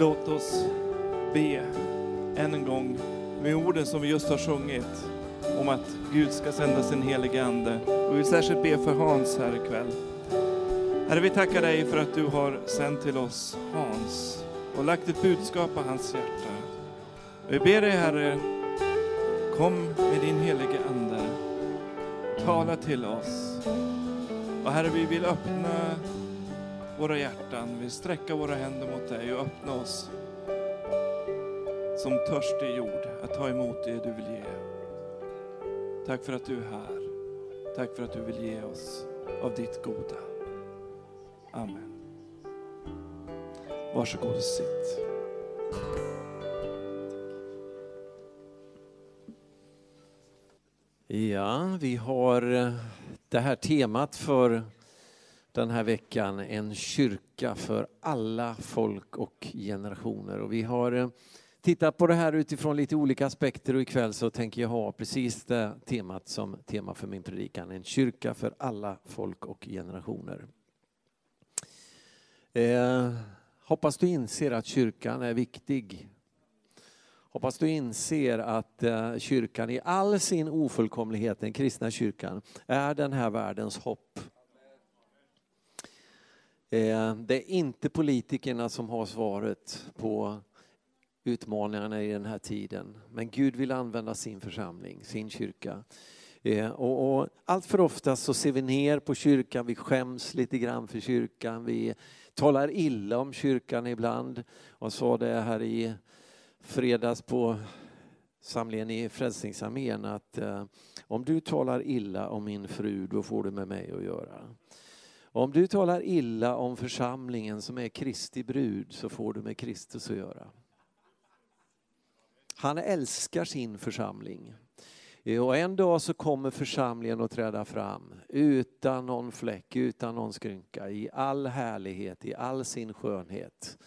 Låt oss be än en gång med orden som vi just har sjungit om att Gud ska sända sin helige Ande. Och vi vill särskilt be för Hans här ikväll. Herre, vi tackar dig för att du har sänt till oss Hans och lagt ett budskap på hans hjärta. Vi ber dig Herre, kom med din helige Ande. Tala till oss. Och Herre, vi vill öppna våra hjärtan, vi vill sträcka våra händer mot dig och öppna oss som törstig jord att ta emot det du vill ge. Tack för att du är här. Tack för att du vill ge oss av ditt goda. Amen. Varsågod och sitt. Ja, vi har eh, det här temat för den här veckan, en kyrka för alla folk och generationer. Och vi har eh, tittat på det här utifrån lite olika aspekter och ikväll så tänker jag ha precis det temat som tema för min predikan, en kyrka för alla folk och generationer. Eh, hoppas du inser att kyrkan är viktig. Hoppas du inser att eh, kyrkan i all sin ofullkomlighet, den kristna kyrkan, är den här världens hopp. Eh, det är inte politikerna som har svaret på utmaningarna i den här tiden. Men Gud vill använda sin församling, sin kyrka. Eh, och, och, allt för ofta så ser vi ner på kyrkan, vi skäms lite grann för kyrkan, vi talar illa om kyrkan ibland. Jag sa det här i fredags på samlingen i Frälsningsarmén att eh, om du talar illa om min fru, då får du med mig att göra. Om du talar illa om församlingen som är Kristi brud så får du med Kristus att göra. Han älskar sin församling. Eh, och en dag så kommer församlingen att träda fram utan någon fläck, utan någon skrynka, i all härlighet, i all sin skönhet.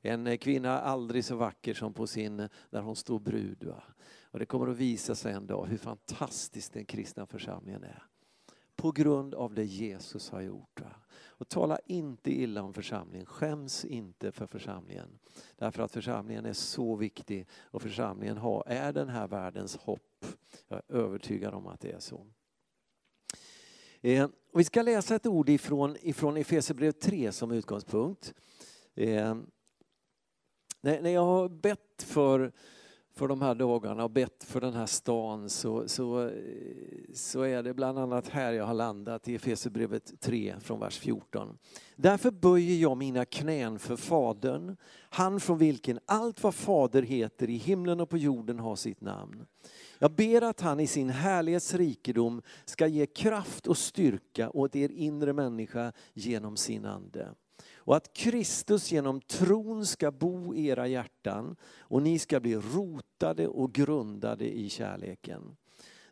En eh, kvinna aldrig så vacker som på sin, när hon står brud. Va? Och det kommer att visa sig en dag hur fantastisk den kristna församlingen är. På grund av det Jesus har gjort. Va? Och tala inte illa om församlingen, skäms inte för församlingen. Därför att församlingen är så viktig och församlingen har, är den här världens hopp. Jag är övertygad om att det är så. Eh, vi ska läsa ett ord ifrån, ifrån Efesierbrevet 3 som utgångspunkt. Eh, när, när jag har bett för för de här dagarna och bett för den här stan så, så, så är det bland annat här jag har landat i Efesierbrevet 3 från vers 14. Därför böjer jag mina knän för Fadern, han från vilken allt vad Fader heter i himlen och på jorden har sitt namn. Jag ber att han i sin härlighets rikedom ska ge kraft och styrka åt er inre människa genom sin ande och att Kristus genom tron ska bo i era hjärtan och ni ska bli rotade och grundade i kärleken.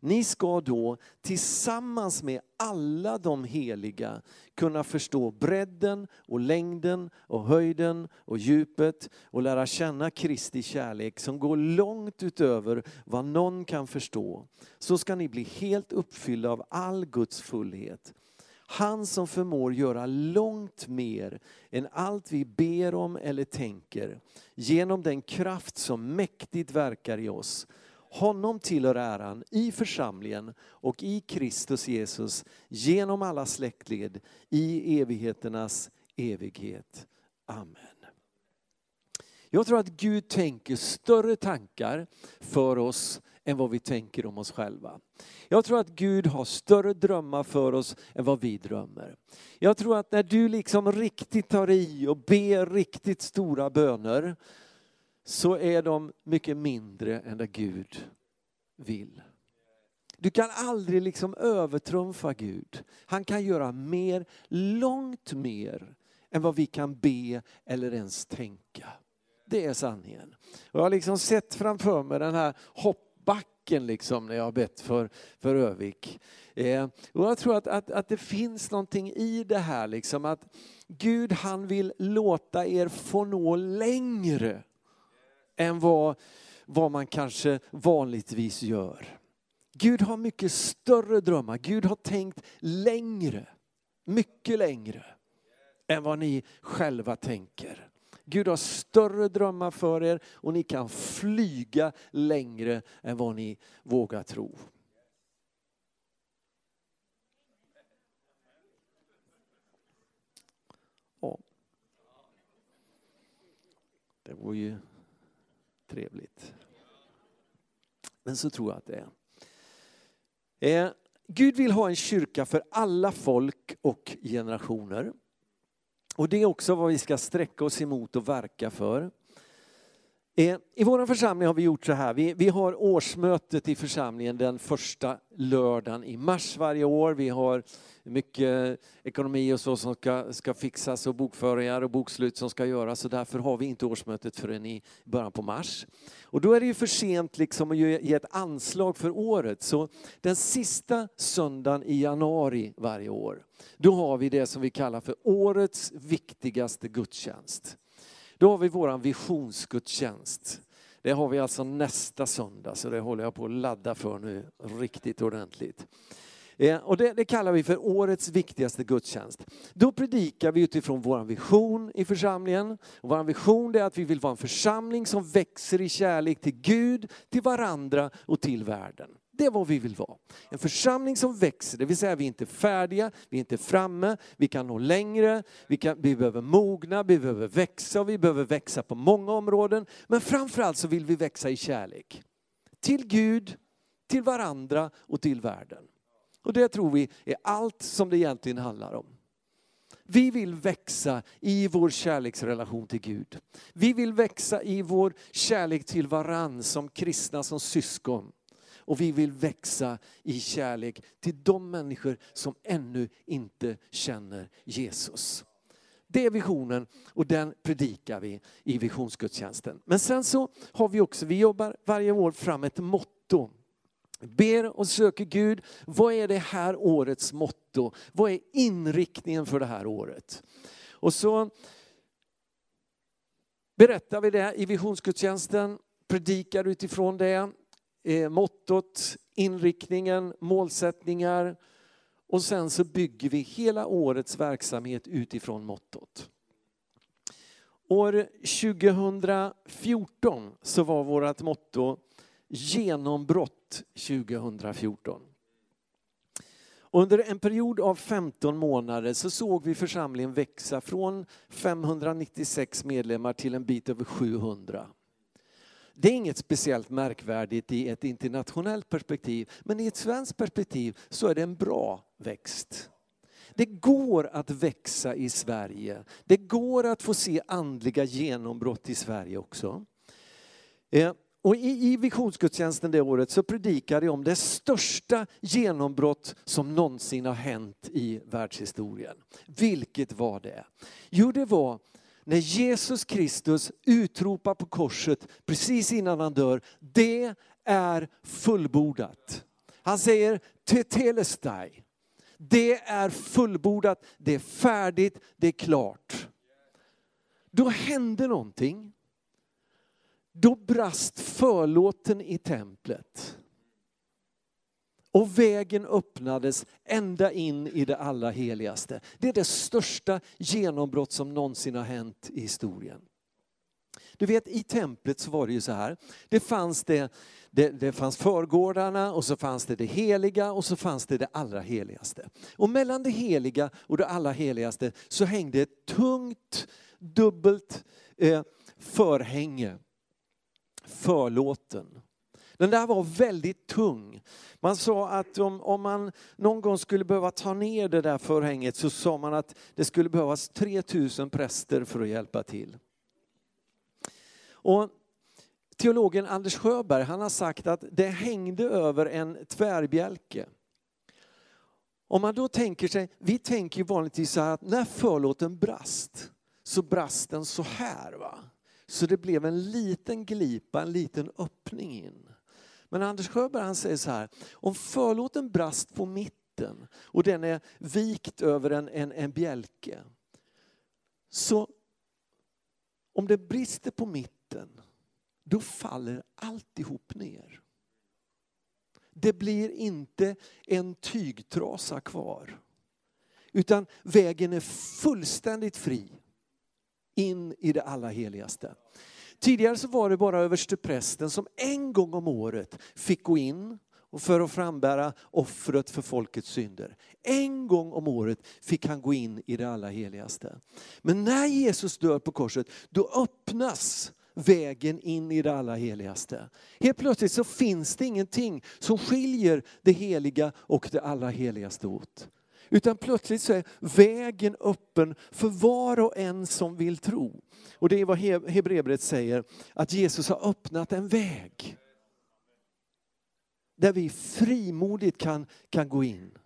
Ni ska då tillsammans med alla de heliga kunna förstå bredden och längden och höjden och djupet och lära känna Kristi kärlek som går långt utöver vad någon kan förstå. Så ska ni bli helt uppfyllda av all Guds fullhet. Han som förmår göra långt mer än allt vi ber om eller tänker genom den kraft som mäktigt verkar i oss. Honom tillhör äran i församlingen och i Kristus Jesus genom alla släktled i evigheternas evighet. Amen. Jag tror att Gud tänker större tankar för oss än vad vi tänker om oss själva. Jag tror att Gud har större drömmar för oss än vad vi drömmer. Jag tror att när du liksom riktigt tar i och ber riktigt stora böner så är de mycket mindre än det Gud vill. Du kan aldrig liksom övertrumfa Gud. Han kan göra mer, långt mer än vad vi kan be eller ens tänka. Det är sanningen. Och jag har liksom sett framför mig den här backen liksom när jag har bett för, för Övik. Eh, och jag tror att, att, att det finns någonting i det här liksom att Gud han vill låta er få nå längre än vad, vad man kanske vanligtvis gör. Gud har mycket större drömmar. Gud har tänkt längre, mycket längre än vad ni själva tänker. Gud har större drömmar för er och ni kan flyga längre än vad ni vågar tro. Ja. Det vore ju trevligt. Men så tror jag att det är. Eh, Gud vill ha en kyrka för alla folk och generationer. Och det är också vad vi ska sträcka oss emot och verka för. Eh, I vår församling har vi gjort så här, vi, vi har årsmötet i församlingen den första lördagen i mars varje år. Vi har mycket ekonomi och så som ska, ska fixas och bokföringar och bokslut som ska göras så därför har vi inte årsmötet förrän i början på mars. Och då är det ju för sent liksom att ge ett anslag för året så den sista söndagen i januari varje år då har vi det som vi kallar för årets viktigaste gudstjänst. Då har vi våran visionsgudstjänst. Det har vi alltså nästa söndag, så det håller jag på att ladda för nu riktigt ordentligt. Eh, och det, det, kallar vi för årets viktigaste gudstjänst. Då predikar vi utifrån vår vision i församlingen. vår vision är att vi vill vara en församling som växer i kärlek till Gud, till varandra och till världen. Det är vad vi vill vara. En församling som växer, det vill säga vi är inte färdiga, vi är inte framme, vi kan nå längre, vi, kan, vi behöver mogna, vi behöver växa och vi behöver växa på många områden. Men framförallt så vill vi växa i kärlek. Till Gud, till varandra och till världen. Och det tror vi är allt som det egentligen handlar om. Vi vill växa i vår kärleksrelation till Gud. Vi vill växa i vår kärlek till varann som kristna, som syskon. Och vi vill växa i kärlek till de människor som ännu inte känner Jesus. Det är visionen och den predikar vi i visionsgudstjänsten. Men sen så har vi också, vi jobbar varje år fram ett motto. Ber och söker Gud, vad är det här årets motto? Vad är inriktningen för det här året? Och så berättar vi det i visionsgudstjänsten, predikar utifrån det eh, mottot, inriktningen, målsättningar och sen så bygger vi hela årets verksamhet utifrån mottot. År 2014 så var vårt motto genombrott 2014. Under en period av 15 månader så såg vi församlingen växa från 596 medlemmar till en bit över 700. Det är inget speciellt märkvärdigt i ett internationellt perspektiv, men i ett svenskt perspektiv så är det en bra växt. Det går att växa i Sverige. Det går att få se andliga genombrott i Sverige också. Eh, och i, visionsgudstjänsten det året så predikade jag om det största genombrott som någonsin har hänt i världshistorien. Vilket var det? Jo, det var när Jesus Kristus utropar på korset precis innan han dör, det är fullbordat. Han säger tetelestai. Det är fullbordat, det är färdigt, det är klart. Då hände någonting. Då brast förlåten i templet. Och vägen öppnades ända in i det allra heligaste. Det är det största genombrott som någonsin har hänt i historien. Du vet i templet så var det ju så här, det fanns, det, det, det fanns förgårdarna och så fanns det det heliga och så fanns det det allra heligaste. Och mellan det heliga och det allra heligaste så hängde ett tungt dubbelt eh, förhänge, förlåten. Den där var väldigt tung. Man sa att om, om man någon gång skulle behöva ta ner det där förhänget så sa man att det skulle behövas 3000 präster för att hjälpa till. Och teologen Anders Sjöberg han har sagt att det hängde över en tvärbjälke. Om man då tänker sig, vi tänker vanligtvis så här att när förlåten brast så brast den så här. va. Så det blev en liten glipa, en liten öppning in. Men Anders Sjöberg han säger så här, om förlåten brast på mitten och den är vikt över en, en, en bjälke. Så om det brister på mitten, då faller alltihop ner. Det blir inte en tygtrasa kvar. Utan vägen är fullständigt fri. in i det allra heligaste. Tidigare så var det bara översteprästen som en gång om året fick gå in och för att frambära offret för folkets synder. En gång om året fick han gå in i det allra heligaste. Men när Jesus dör på korset, då öppnas vägen in i det allra heligaste. Helt plötsligt så finns det ingenting som skiljer det heliga och det allra heligaste åt. Utan plötsligt så är vägen öppen för var och en som vill tro. Och det är vad Hebreerbrevet säger, att Jesus har öppnat en väg. Där vi frimodigt kan, kan gå in.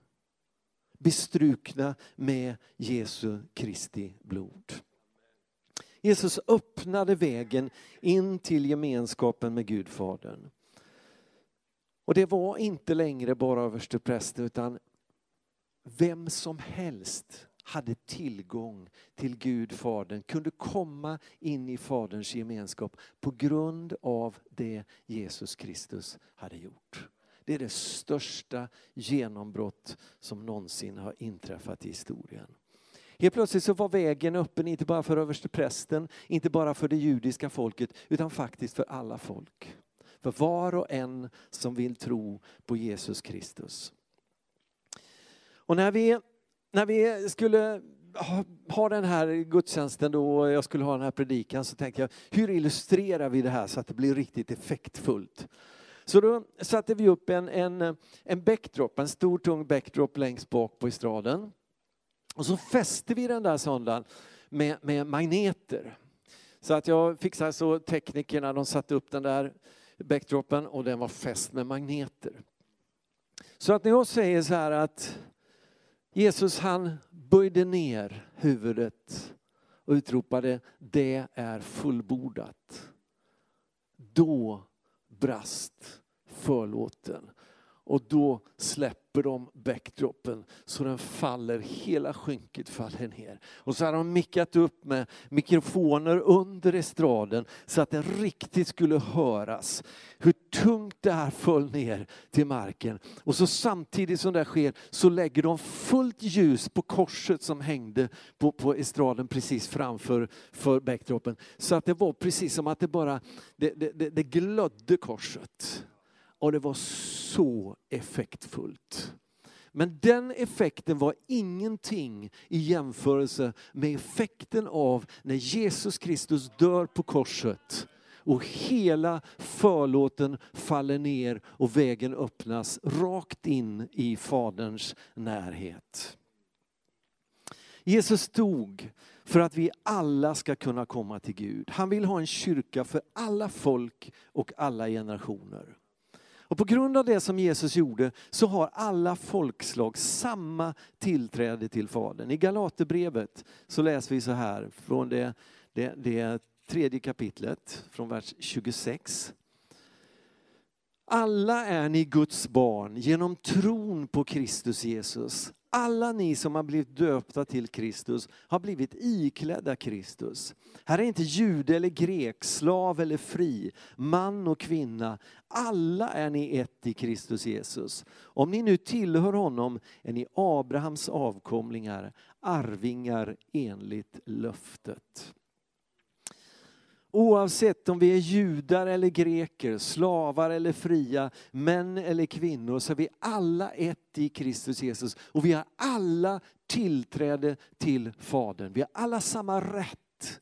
Bestrukna med Jesu Kristi blod. Jesus öppnade vägen in till gemenskapen med Gud Fadern. Och det var inte längre bara översteprästen utan vem som helst hade tillgång till Gud Fadern, kunde komma in i Faderns gemenskap på grund av det Jesus Kristus hade gjort. Det är det största genombrott som någonsin har inträffat i historien. Helt plötsligt så var vägen öppen inte bara för översteprästen, inte bara för det judiska folket, utan faktiskt för alla folk. För var och en som vill tro på Jesus Kristus. Och när vi, när vi skulle ha, ha den här gudstjänsten då, och jag skulle ha den här predikan, så tänkte jag, hur illustrerar vi det här så att det blir riktigt effektfullt? Så då satte vi upp en, en, en backdrop, en stor tung backdrop längst bak på estraden. Och så fäste vi den där sondan med, med magneter. Så att jag fixade så teknikerna, de satte upp den där backdropen och den var fäst med magneter. Så att när jag säger så här att Jesus han böjde ner huvudet och utropade det är fullbordat. Då brast förlåten och då släpper de backdropen så den faller, hela skynket faller ner. Och så har de mickat upp med mikrofoner under estraden så att den riktigt skulle höras. Hur tungt det här föll ner till marken. Och så samtidigt som det sker så lägger de fullt ljus på korset som hängde på, på estraden precis framför för backdropen. Så att det var precis som att det bara det, det, det glödde korset. Och det var så effektfullt. Men den effekten var ingenting i jämförelse med effekten av när Jesus Kristus dör på korset och hela förlåten faller ner och vägen öppnas rakt in i Faderns närhet. Jesus dog för att vi alla ska kunna komma till Gud. Han vill ha en kyrka för alla folk och alla generationer. Och på grund av det som Jesus gjorde så har alla folkslag samma tillträde till Fadern. I Galaterbrevet så läser vi så här från det, det, det tredje kapitlet, från vers 26. Alla är ni Guds barn genom tron på Kristus Jesus. Alla ni som har blivit döpta till Kristus har blivit iklädda Kristus. Här är inte jude eller grek, slav eller fri, man och kvinna. Alla är ni ett i Kristus Jesus. Om ni nu tillhör honom är ni Abrahams avkomlingar, arvingar enligt löftet. Oavsett om vi är judar eller greker, slavar eller fria, män eller kvinnor, så är vi alla ett i Kristus Jesus. Och vi har alla tillträde till Fadern. Vi har alla samma rätt.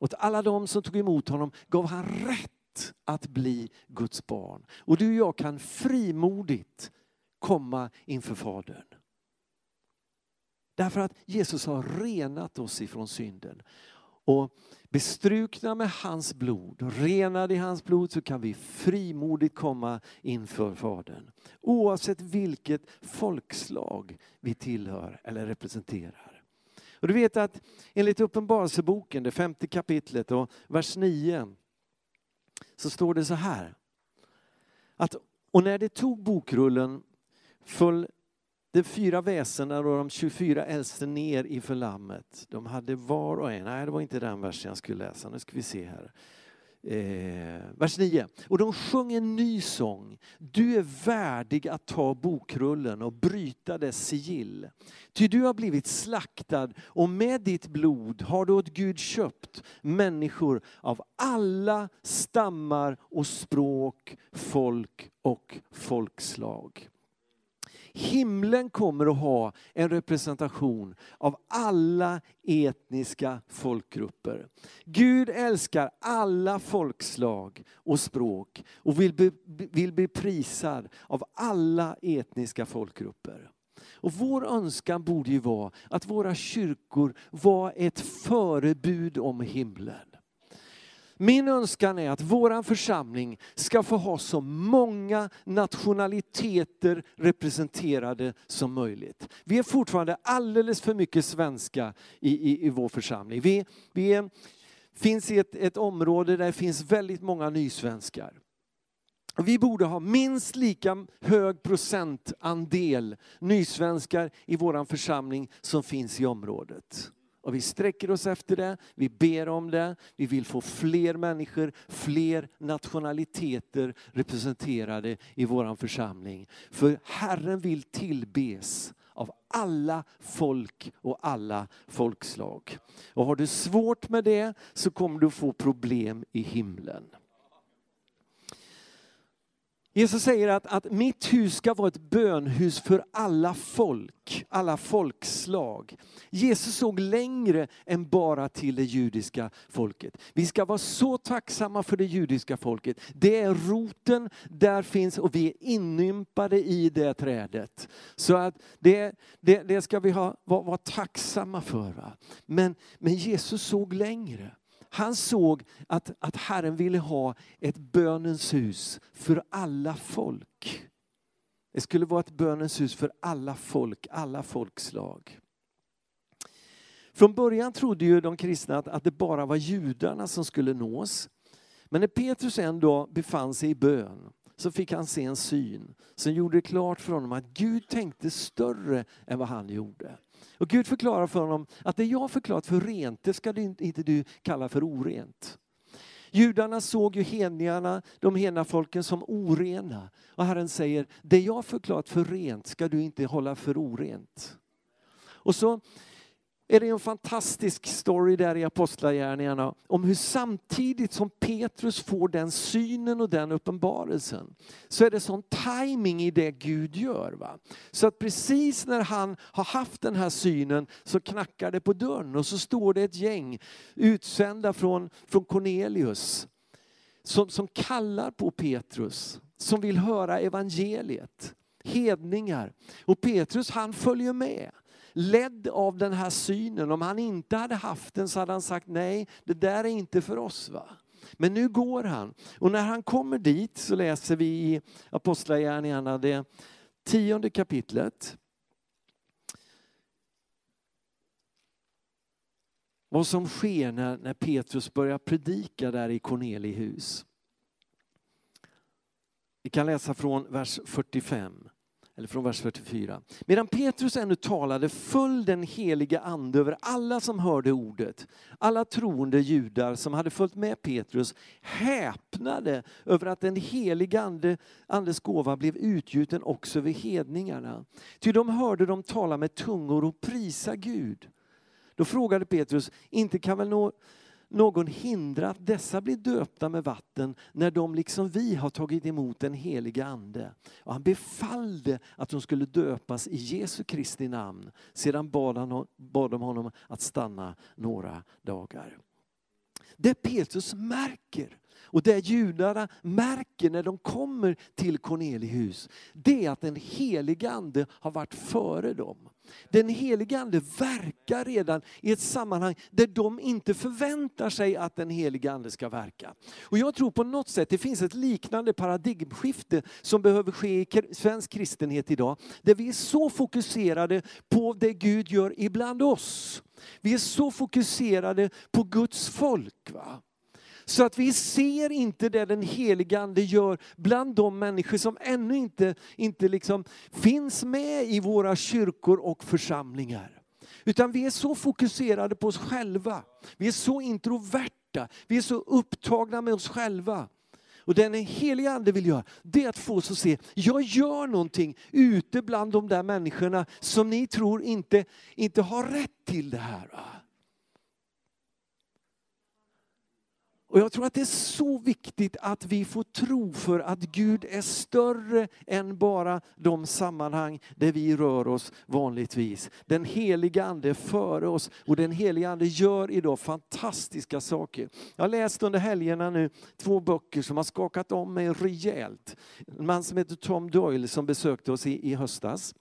Åt alla de som tog emot honom gav han rätt att bli Guds barn. Och du och jag kan frimodigt komma inför Fadern. Därför att Jesus har renat oss ifrån synden. Och bestrukna med hans blod, renade i hans blod så kan vi frimodigt komma inför Fadern. Oavsett vilket folkslag vi tillhör eller representerar. Och du vet att enligt Uppenbarelseboken, det femte kapitlet och vers 9, så står det så här. Att, och när det tog bokrullen föll de fyra väsena och de 24 äldste ner inför lammet. De hade var och en, nej det var inte den versen jag skulle läsa, nu ska vi se här. Eh, vers 9. Och de sjöng en ny sång. Du är värdig att ta bokrullen och bryta dess sigill. Ty du har blivit slaktad och med ditt blod har du åt Gud köpt människor av alla stammar och språk, folk och folkslag. Himlen kommer att ha en representation av alla etniska folkgrupper. Gud älskar alla folkslag och språk och vill bli, vill bli prisad av alla etniska folkgrupper. Och vår önskan borde ju vara att våra kyrkor var ett förebud om himlen. Min önskan är att vår församling ska få ha så många nationaliteter representerade som möjligt. Vi är fortfarande alldeles för mycket svenska i, i, i vår församling. Vi, vi är, finns i ett, ett område där det finns väldigt många nysvenskar. Vi borde ha minst lika hög procentandel nysvenskar i vår församling som finns i området. Och vi sträcker oss efter det, vi ber om det, vi vill få fler människor, fler nationaliteter representerade i vår församling. För Herren vill tillbes av alla folk och alla folkslag. Och har du svårt med det så kommer du få problem i himlen. Jesus säger att, att mitt hus ska vara ett bönhus för alla folk, alla folkslag. Jesus såg längre än bara till det judiska folket. Vi ska vara så tacksamma för det judiska folket. Det är roten, där finns och vi är inympade i det trädet. Så att det, det, det ska vi ha, vara, vara tacksamma för. Va? Men, men Jesus såg längre. Han såg att, att Herren ville ha ett bönens hus för alla folk. Det skulle vara ett bönens hus för alla folk, alla folkslag. Från början trodde ju de kristna att, att det bara var judarna som skulle nås. Men när Petrus en dag befann sig i bön så fick han se en syn som gjorde det klart för honom att Gud tänkte större än vad han gjorde. Och Gud förklarar för honom att det jag förklarat för rent, det ska du inte du kalla för orent. Judarna såg ju hedningarna, de hedna folken som orena. Och Herren säger, det jag förklarat för rent ska du inte hålla för orent. Och så är det en fantastisk story där i Apostlagärningarna om hur samtidigt som Petrus får den synen och den uppenbarelsen så är det sån timing i det Gud gör. Va? Så att precis när han har haft den här synen så knackar det på dörren och så står det ett gäng utsända från, från Cornelius som, som kallar på Petrus, som vill höra evangeliet. Hedningar. Och Petrus han följer med ledd av den här synen. Om han inte hade haft den så hade han sagt nej, det där är inte för oss. va. Men nu går han. Och när han kommer dit så läser vi i Apostlagärningarna det tionde kapitlet. Vad som sker när, när Petrus börjar predika där i Cornelihus. Vi kan läsa från vers 45 eller från vers 44. Medan Petrus ännu talade föll den helige ande över alla som hörde ordet. Alla troende judar som hade följt med Petrus häpnade över att den helige ande, andes gåva blev utgjuten också över hedningarna. Ty de hörde dem tala med tungor och prisa Gud. Då frågade Petrus, inte kan väl nå någon hindra att dessa blir döpta med vatten när de liksom vi har tagit emot den heliga ande. Och han befallde att de skulle döpas i Jesu Kristi namn. Sedan bad, han, bad de honom att stanna några dagar. Det Petrus märker och det judarna märker när de kommer till Cornelius, det är att den helige ande har varit före dem. Den helige ande verkar redan i ett sammanhang där de inte förväntar sig att den helige ande ska verka. Och jag tror på något sätt det finns ett liknande paradigmskifte som behöver ske i svensk kristenhet idag. Där vi är så fokuserade på det Gud gör ibland oss. Vi är så fokuserade på Guds folk. Va? Så att vi ser inte det den helige Ande gör bland de människor som ännu inte, inte liksom finns med i våra kyrkor och församlingar. Utan vi är så fokuserade på oss själva. Vi är så introverta. Vi är så upptagna med oss själva. Och det den helige ande vill göra, det är att få oss att se, jag gör någonting ute bland de där människorna som ni tror inte, inte har rätt till det här. Och jag tror att det är så viktigt att vi får tro för att Gud är större än bara de sammanhang där vi rör oss vanligtvis. Den heliga Ande är före oss och den heliga Ande gör idag fantastiska saker. Jag har läst under helgerna nu två böcker som har skakat om mig rejält. En man som heter Tom Doyle som besökte oss i, i höstas.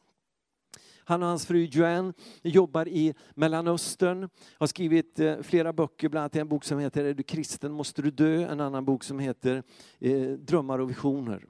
Han och hans fru Joanne jobbar i Mellanöstern, har skrivit eh, flera böcker, bland annat en bok som heter Är du kristen måste du dö, en annan bok som heter eh, Drömmar och visioner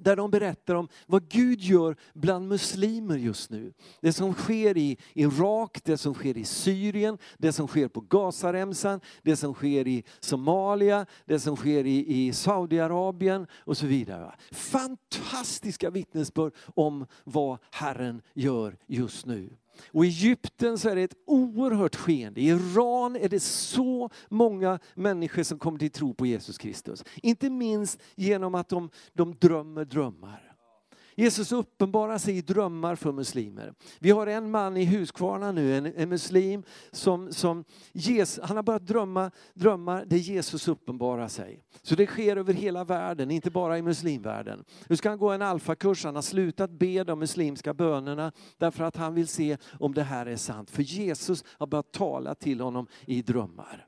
där de berättar om vad Gud gör bland muslimer just nu. Det som sker i Irak, det som sker i Syrien, det som sker på Gazaremsan, det som sker i Somalia, det som sker i, i Saudiarabien och så vidare. Fantastiska vittnesbörd om vad Herren gör just nu. Och i Egypten så är det ett oerhört skeende. I Iran är det så många människor som kommer till tro på Jesus Kristus. Inte minst genom att de, de drömmer drömmar. Jesus uppenbarar sig i drömmar för muslimer. Vi har en man i Huskvarna nu, en, en muslim, som, som Jesus, han har börjat drömma drömmar där Jesus uppenbarar sig. Så det sker över hela världen, inte bara i muslimvärlden. Nu ska han gå en alfakurs, han har slutat be de muslimska bönerna därför att han vill se om det här är sant. För Jesus har börjat tala till honom i drömmar.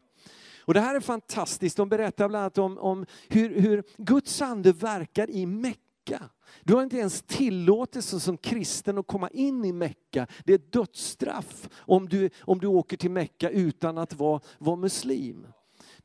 Och det här är fantastiskt, de berättar bland annat om, om hur, hur Guds ande verkar i Mecka. Du har inte ens tillåtelse som kristen att komma in i Mecka. Det är dödsstraff om du, om du åker till Mecka utan att vara, vara muslim.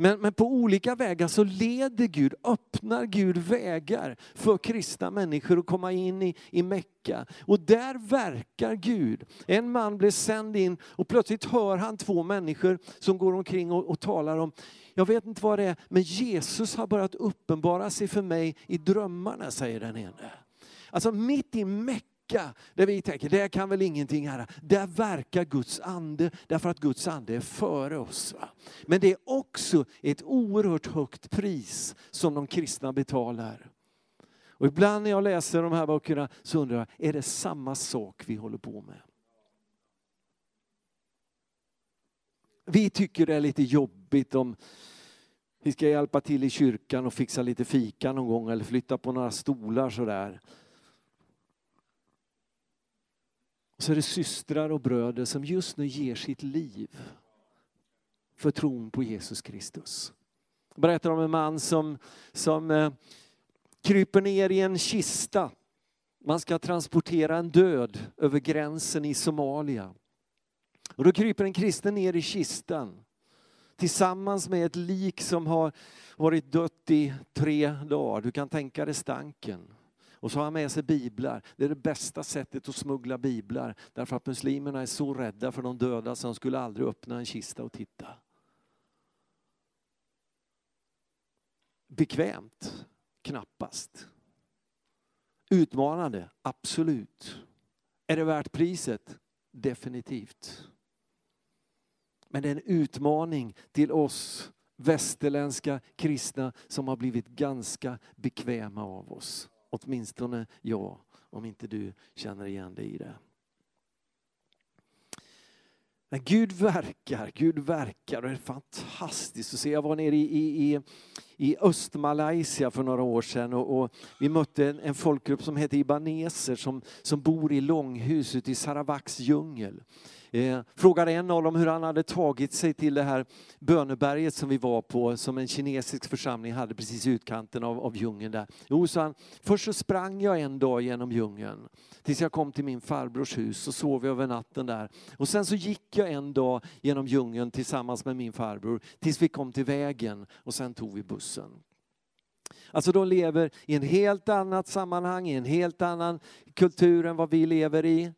Men, men på olika vägar så leder Gud, öppnar Gud vägar för kristna människor att komma in i, i Mecka. Och där verkar Gud. En man blev sänd in och plötsligt hör han två människor som går omkring och, och talar om jag vet inte vad det är, men Jesus har börjat uppenbara sig för mig i drömmarna, säger den ene. Alltså mitt i Mecka, där vi tänker, det kan väl ingenting här. Där verkar Guds ande, därför att Guds ande är före oss. Va? Men det är också ett oerhört högt pris som de kristna betalar. Och ibland när jag läser de här böckerna så undrar jag, är det samma sak vi håller på med? Vi tycker det är lite jobbigt om vi ska hjälpa till i kyrkan och fixa lite fika någon gång eller flytta på några stolar sådär. Så är det systrar och bröder som just nu ger sitt liv för tron på Jesus Kristus. Jag berättar om en man som, som eh, kryper ner i en kista. Man ska transportera en död över gränsen i Somalia. Och då kryper en kristen ner i kistan tillsammans med ett lik som har varit dött i tre dagar. Du kan tänka dig stanken. Och så har han med sig biblar. Det är det bästa sättet att smuggla biblar. Därför att muslimerna är så rädda för de döda så de skulle aldrig öppna en kista och titta. Bekvämt? Knappast. Utmanande? Absolut. Är det värt priset? Definitivt. Men det är en utmaning till oss västerländska kristna som har blivit ganska bekväma av oss. Åtminstone jag, om inte du känner igen dig i det. Men Gud verkar, Gud verkar och det är fantastiskt att se. Jag var nere i, i, i Östmalaysia för några år sedan och, och vi mötte en, en, folkgrupp som heter ibaneser som, som bor i långhus ute i Sarawaks djungel. Eh, frågade en av dem hur han hade tagit sig till det här böneberget som vi var på, som en kinesisk församling hade precis i utkanten av, av djungeln där. Jo, sa han, först så sprang jag en dag genom djungeln tills jag kom till min farbrors hus och sov över natten där. Och sen så gick jag en dag genom djungeln tillsammans med min farbror tills vi kom till vägen och sen tog vi bussen. Alltså de lever i en helt annat sammanhang, i en helt annan kultur än vad vi lever i.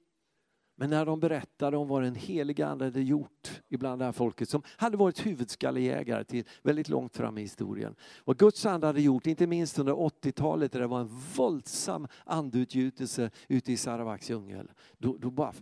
Men när de berättade om vad den heliga Ande hade gjort ibland det här folket som hade varit huvudskallejägare till väldigt långt fram i historien. Vad Guds ande hade gjort, inte minst under 80-talet där det var en våldsam andeutgjutelse ute i Sarawaks djungel. Då, då bara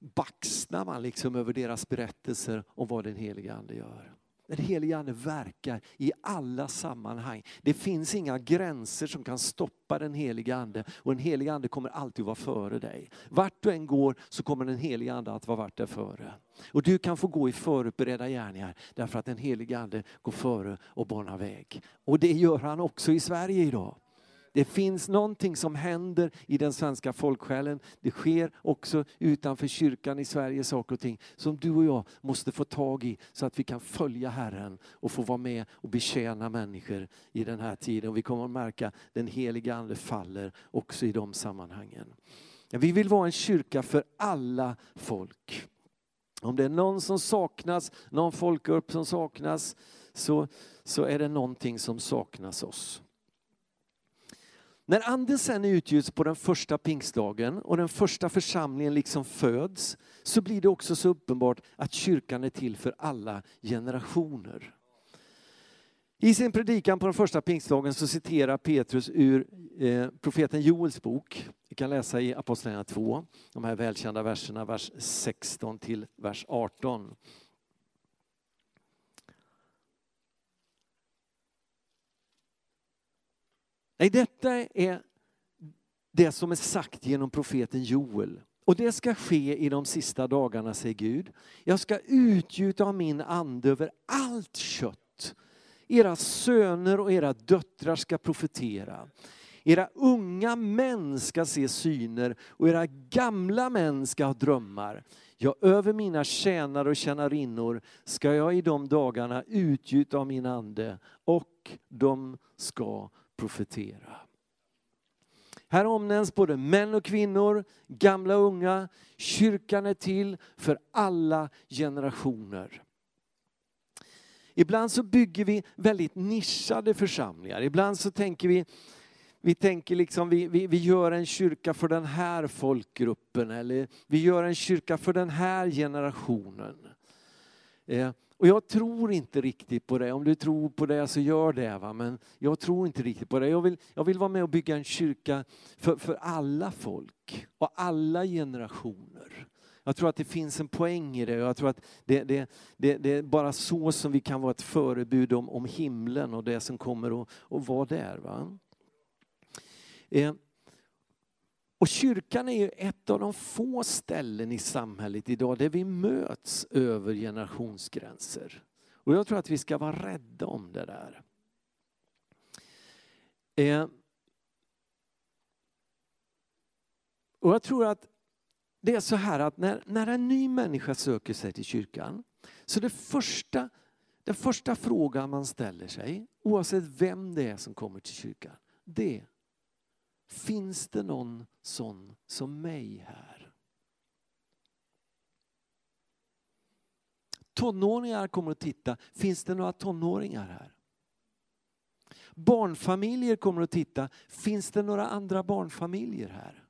baxnar man liksom över deras berättelser om vad den heliga Ande gör. Den helige Ande verkar i alla sammanhang. Det finns inga gränser som kan stoppa den helige Ande och den helige Ande kommer alltid vara före dig. Vart du än går så kommer den helige Ande att vara vart där före. Och du kan få gå i förberedda gärningar därför att den helige Ande går före och banar väg. Och det gör han också i Sverige idag. Det finns någonting som händer i den svenska folksjälen. Det sker också utanför kyrkan i Sverige saker och ting som du och jag måste få tag i så att vi kan följa Herren och få vara med och betjäna människor i den här tiden. Och vi kommer att märka att den heliga Ande faller också i de sammanhangen. Vi vill vara en kyrka för alla folk. Om det är någon som saknas, någon folkgrupp som saknas, så, så är det någonting som saknas oss. När anden sen utgjuts på den första pingstdagen och den första församlingen liksom föds så blir det också så uppenbart att kyrkan är till för alla generationer. I sin predikan på den första pingstdagen så citerar Petrus ur eh, profeten Joels bok. Vi kan läsa i Apostlagärningarna 2, de här välkända verserna, vers 16 till vers 18. Nej, detta är det som är sagt genom profeten Joel. Och det ska ske i de sista dagarna, säger Gud. Jag ska utgjuta av min ande över allt kött. Era söner och era döttrar ska profetera. Era unga män ska se syner och era gamla män ska ha drömmar. Ja, över mina tjänare och tjänarinnor ska jag i de dagarna utgjuta av min ande och de ska profetera. Här omnämns både män och kvinnor, gamla och unga. Kyrkan är till för alla generationer. Ibland så bygger vi väldigt nischade församlingar. Ibland så tänker vi, vi tänker liksom vi, vi, vi gör en kyrka för den här folkgruppen eller vi gör en kyrka för den här generationen. Eh, och jag tror inte riktigt på det. Om du tror på det så gör det. Va? Men jag tror inte riktigt på det. Jag vill, jag vill vara med och bygga en kyrka för, för alla folk och alla generationer. Jag tror att det finns en poäng i det. Jag tror att det, det, det, det är bara så som vi kan vara ett förebud om, om himlen och det som kommer att, att vara där. Va? Eh, och kyrkan är ju ett av de få ställen i samhället idag där vi möts över generationsgränser. Och jag tror att vi ska vara rädda om det där. Eh, och jag tror att det är så här att när, när en ny människa söker sig till kyrkan så det första, den första frågan man ställer sig oavsett vem det är som kommer till kyrkan det Finns det någon sån som mig här? Tonåringar kommer att titta, finns det några tonåringar här? Barnfamiljer kommer att titta, finns det några andra barnfamiljer här?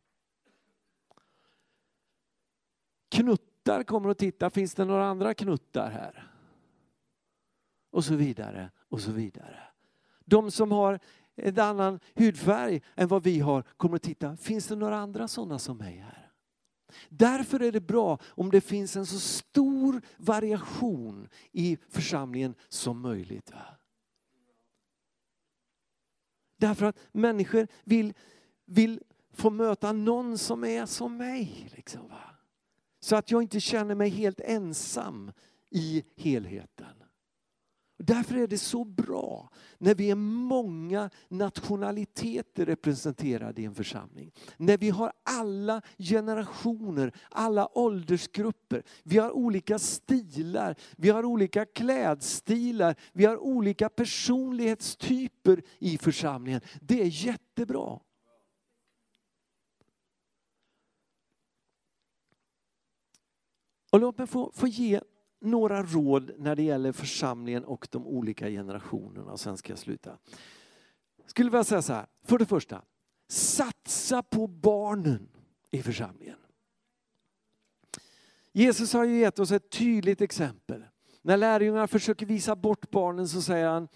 Knuttar kommer att titta, finns det några andra knuttar här? Och så vidare, och så vidare. De som har en annan hudfärg än vad vi har kommer att titta, finns det några andra sådana som mig här? Därför är det bra om det finns en så stor variation i församlingen som möjligt. Därför att människor vill, vill få möta någon som är som mig. Liksom, va? Så att jag inte känner mig helt ensam i helheten. Därför är det så bra när vi är många nationaliteter representerade i en församling. När vi har alla generationer, alla åldersgrupper. Vi har olika stilar, vi har olika klädstilar, vi har olika personlighetstyper i församlingen. Det är jättebra. Och låt mig få, få ge några råd när det gäller församlingen och de olika generationerna. Sen ska jag sluta. Skulle vilja säga så här, för det första, satsa på barnen i församlingen. Jesus har ju gett oss ett tydligt exempel. När lärjungarna försöker visa bort barnen så säger han,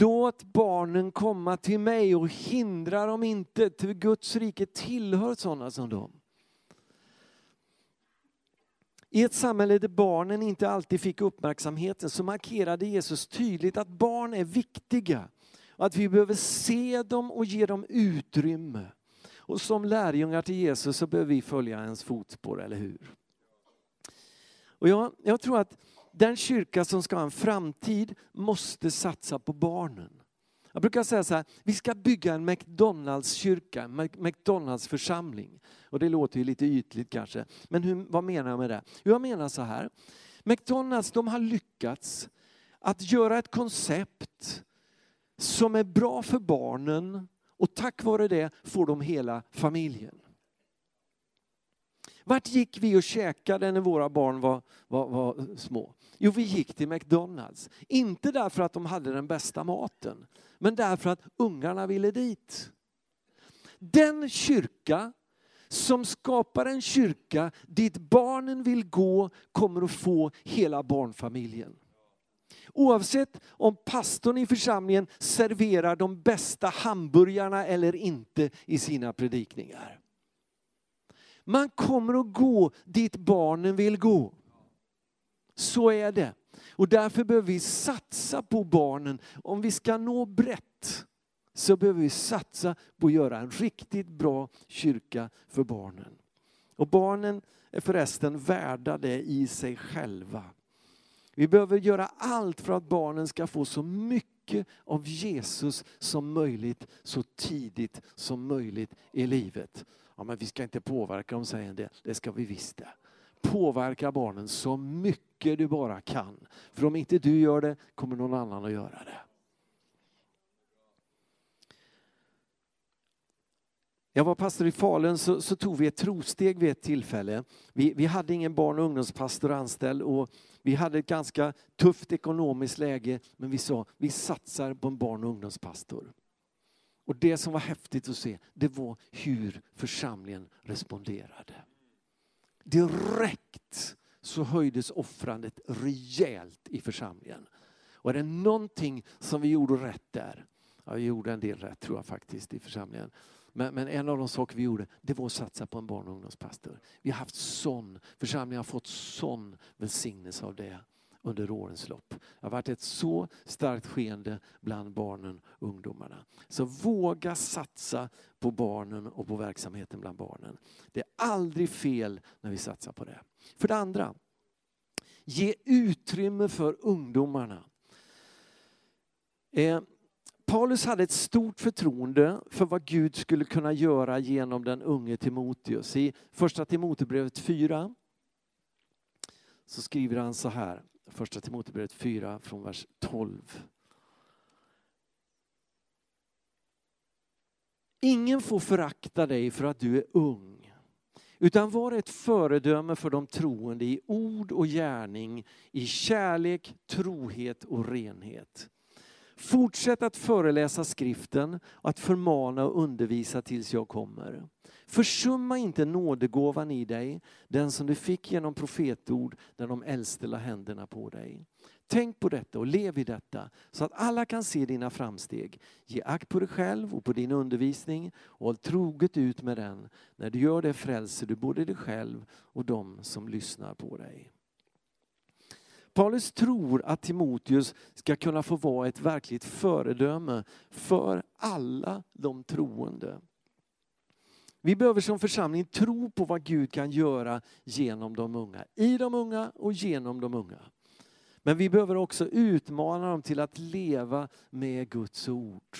låt barnen komma till mig och hindra dem inte, till Guds rike tillhör sådana som dem. I ett samhälle där barnen inte alltid fick uppmärksamheten så markerade Jesus tydligt att barn är viktiga och att vi behöver se dem och ge dem utrymme. Och som lärjungar till Jesus så behöver vi följa hans fotspår, eller hur? Och jag, jag tror att den kyrka som ska ha en framtid måste satsa på barnen. Jag brukar säga så här, vi ska bygga en McDonalds-kyrka, en McDonalds-församling. Och det låter ju lite ytligt kanske, men hur, vad menar jag med det? Jo, jag menar så här, McDonalds de har lyckats att göra ett koncept som är bra för barnen och tack vare det får de hela familjen. Vart gick vi och käkade när våra barn var, var, var, små? Jo, vi gick till McDonalds. Inte därför att de hade den bästa maten, men därför att ungarna ville dit. Den kyrka som skapar en kyrka dit barnen vill gå kommer att få hela barnfamiljen. Oavsett om pastorn i församlingen serverar de bästa hamburgarna eller inte i sina predikningar. Man kommer att gå dit barnen vill gå. Så är det. Och därför behöver vi satsa på barnen. Om vi ska nå brett så behöver vi satsa på att göra en riktigt bra kyrka för barnen. Och barnen är förresten värda det i sig själva. Vi behöver göra allt för att barnen ska få så mycket av Jesus som möjligt så tidigt som möjligt i livet. Ja, men vi ska inte påverka dem, säger en del. Det ska vi visst det. Påverka barnen så mycket du bara kan. För om inte du gör det kommer någon annan att göra det. Jag var pastor i Falun så, så, tog vi ett trosteg vid ett tillfälle. Vi, vi hade ingen barn och ungdomspastor anställd och vi hade ett ganska tufft ekonomiskt läge men vi sa vi satsar på en barn och ungdomspastor. Och det som var häftigt att se, det var hur församlingen responderade. Direkt så höjdes offrandet rejält i församlingen. Och är det någonting som vi gjorde rätt där, ja, vi gjorde en del rätt tror jag faktiskt i församlingen. Men, men, en av de saker vi gjorde, det var att satsa på en barn och ungdomspastor. Vi har haft sån, församlingen har fått sån välsignelse av det under årens lopp. Det har varit ett så starkt skeende bland barnen och ungdomarna. Så våga satsa på barnen och på verksamheten bland barnen. Det är aldrig fel när vi satsar på det. För det andra, ge utrymme för ungdomarna. Eh, Paulus hade ett stort förtroende för vad Gud skulle kunna göra genom den unge Timoteus. I första Timoteusbrevet 4 så skriver han så här. Första Timoteusbrevet 4 från vers 12. Ingen får förakta dig för att du är ung, utan var ett föredöme för de troende i ord och gärning, i kärlek, trohet och renhet. Fortsätt att föreläsa skriften att förmana och undervisa tills jag kommer. Försumma inte nådegåvan i dig, den som du fick genom profetord när de äldste la händerna på dig. Tänk på detta och lev i detta så att alla kan se dina framsteg. Ge akt på dig själv och på din undervisning och håll troget ut med den. När du gör det frälser du både dig själv och de som lyssnar på dig. Paulus tror att Timoteus ska kunna få vara ett verkligt föredöme för alla de troende. Vi behöver som församling tro på vad Gud kan göra genom de unga, i de unga och genom de unga. Men vi behöver också utmana dem till att leva med Guds ord.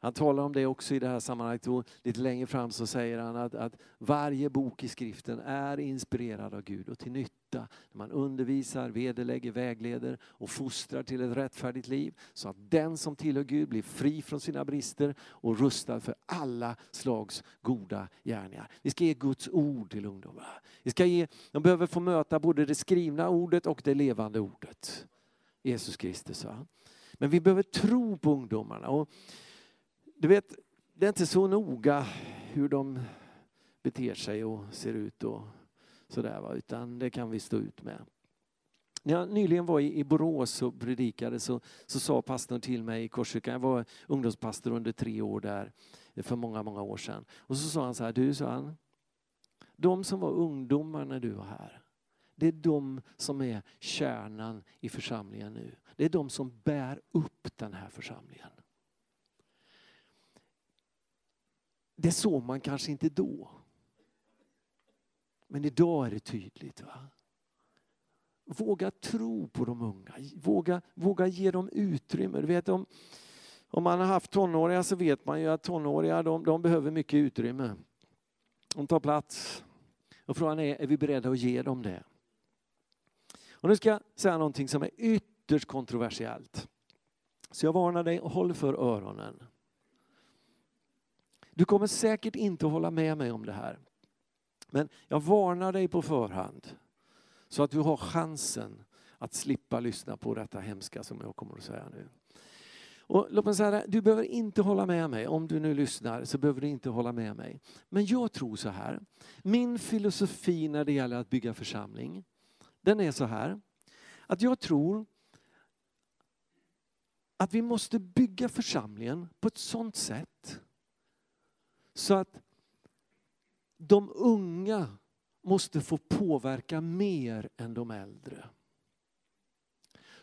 Han talar om det också i det här sammanhanget. Och lite längre fram så säger han att, att varje bok i skriften är inspirerad av Gud och till nytta när man undervisar, vederlägger, vägleder och fostrar till ett rättfärdigt liv. Så att den som tillhör Gud blir fri från sina brister och rustad för alla slags goda gärningar. Vi ska ge Guds ord till ungdomarna. Vi ska ge, de behöver få möta både det skrivna ordet och det levande ordet. Jesus Kristus. Va? Men vi behöver tro på ungdomarna. Och du vet, det är inte så noga hur de beter sig och ser ut och sådär, va? utan det kan vi stå ut med. När jag nyligen var i Borås och predikade så, så sa pastorn till mig i Korsvika, jag var ungdomspastor under tre år där för många, många år sedan. Och så sa han så här, du sa han, de som var ungdomar när du var här, det är de som är kärnan i församlingen nu. Det är de som bär upp den här församlingen. Det såg man kanske inte då. Men idag är det tydligt. Va? Våga tro på de unga. Våga, våga ge dem utrymme. Du vet, om, om man har haft tonåringar så vet man ju att tonåringar de, de behöver mycket utrymme. De tar plats. Och frågan är, är vi beredda att ge dem det? Och nu ska jag säga någonting som är ytterst kontroversiellt. Så jag varnar dig och håll för öronen. Du kommer säkert inte hålla med mig om det här. Men jag varnar dig på förhand så att du har chansen att slippa lyssna på detta hemska som jag kommer att säga nu. Och låt mig säga det, du behöver inte hålla med mig. Om du nu lyssnar så behöver du inte hålla med mig. Men jag tror så här. Min filosofi när det gäller att bygga församling, den är så här. Att jag tror att vi måste bygga församlingen på ett sånt sätt så att de unga måste få påverka mer än de äldre.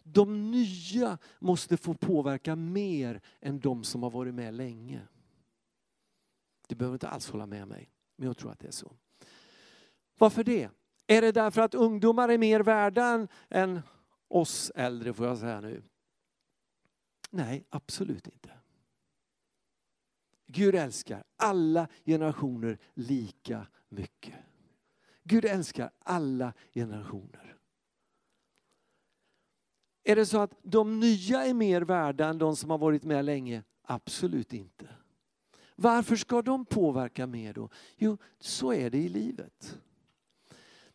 De nya måste få påverka mer än de som har varit med länge. Du behöver inte alls hålla med mig, men jag tror att det är så. Varför det? Är det därför att ungdomar är mer värda än oss äldre, får jag säga nu? Nej, absolut inte. Gud älskar alla generationer lika mycket. Gud älskar alla generationer. Är det så att de nya är mer värda än de som har varit med länge? Absolut inte. Varför ska de påverka mer då? Jo, så är det i livet.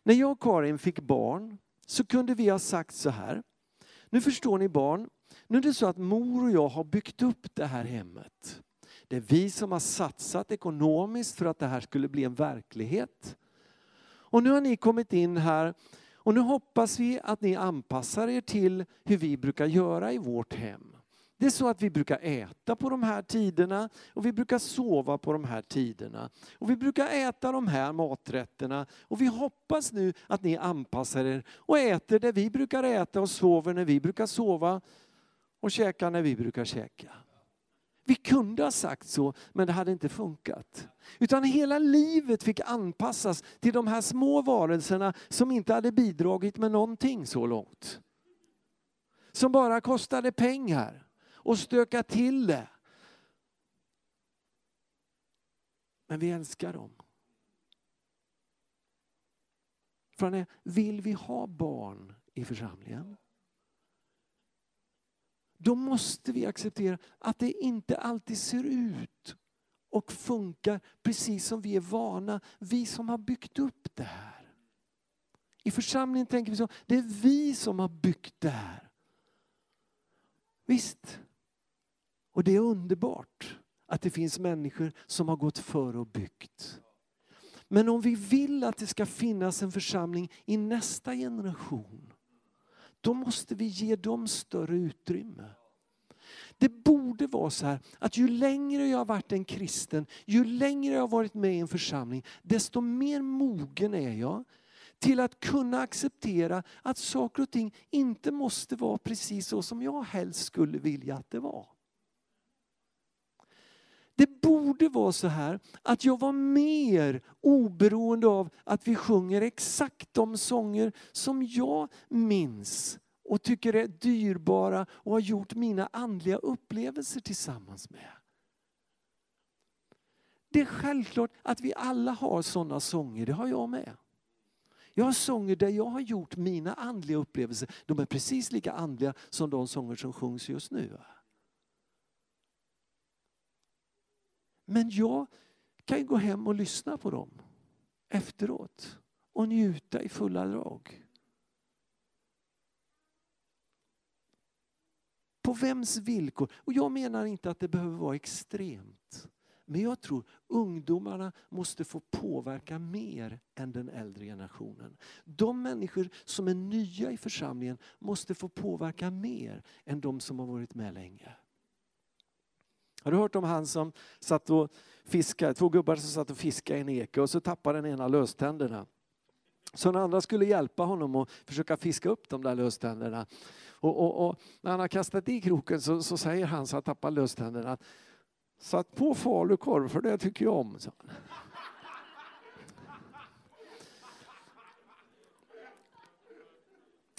När jag och Karin fick barn så kunde vi ha sagt så här. Nu förstår ni barn, nu är det så att mor och jag har byggt upp det här hemmet. Det är vi som har satsat ekonomiskt för att det här skulle bli en verklighet. Och nu har ni kommit in här och nu hoppas vi att ni anpassar er till hur vi brukar göra i vårt hem. Det är så att vi brukar äta på de här tiderna och vi brukar sova på de här tiderna. Och vi brukar äta de här maträtterna och vi hoppas nu att ni anpassar er och äter det vi brukar äta och sover när vi brukar sova och käkar när vi brukar käka. Vi kunde ha sagt så, men det hade inte funkat. Utan hela livet fick anpassas till de här små varelserna som inte hade bidragit med någonting så långt. Som bara kostade pengar och stöka till det. Men vi älskar dem. Frågan är, vill vi ha barn i församlingen? Då måste vi acceptera att det inte alltid ser ut och funkar precis som vi är vana, vi som har byggt upp det här. I församlingen tänker vi så, det är vi som har byggt det här. Visst, och det är underbart att det finns människor som har gått före och byggt. Men om vi vill att det ska finnas en församling i nästa generation, då måste vi ge dem större utrymme. Det borde vara så här att ju längre jag har varit en kristen, ju längre jag har varit med i en församling, desto mer mogen är jag till att kunna acceptera att saker och ting inte måste vara precis så som jag helst skulle vilja att det var. Det borde vara så här att jag var mer oberoende av att vi sjunger exakt de sånger som jag minns och tycker är dyrbara och har gjort mina andliga upplevelser tillsammans med. Det är självklart att vi alla har sådana sånger, det har jag med. Jag har sånger där jag har gjort mina andliga upplevelser, de är precis lika andliga som de sånger som sjungs just nu. Men jag kan ju gå hem och lyssna på dem efteråt och njuta i fulla drag. På vems villkor? Och jag menar inte att det behöver vara extremt. Men jag tror ungdomarna måste få påverka mer än den äldre generationen. De människor som är nya i församlingen måste få påverka mer än de som har varit med länge. Har du hört om han som satt och fiskade, två gubbar som satt och fiskade i en eke och så tappade den ena löständerna. Så den andra skulle hjälpa honom att försöka fiska upp de där löständerna och, och, och när han har kastat i kroken så, så säger han så han tappar löständerna Satt på falukorv för det tycker jag om. Så.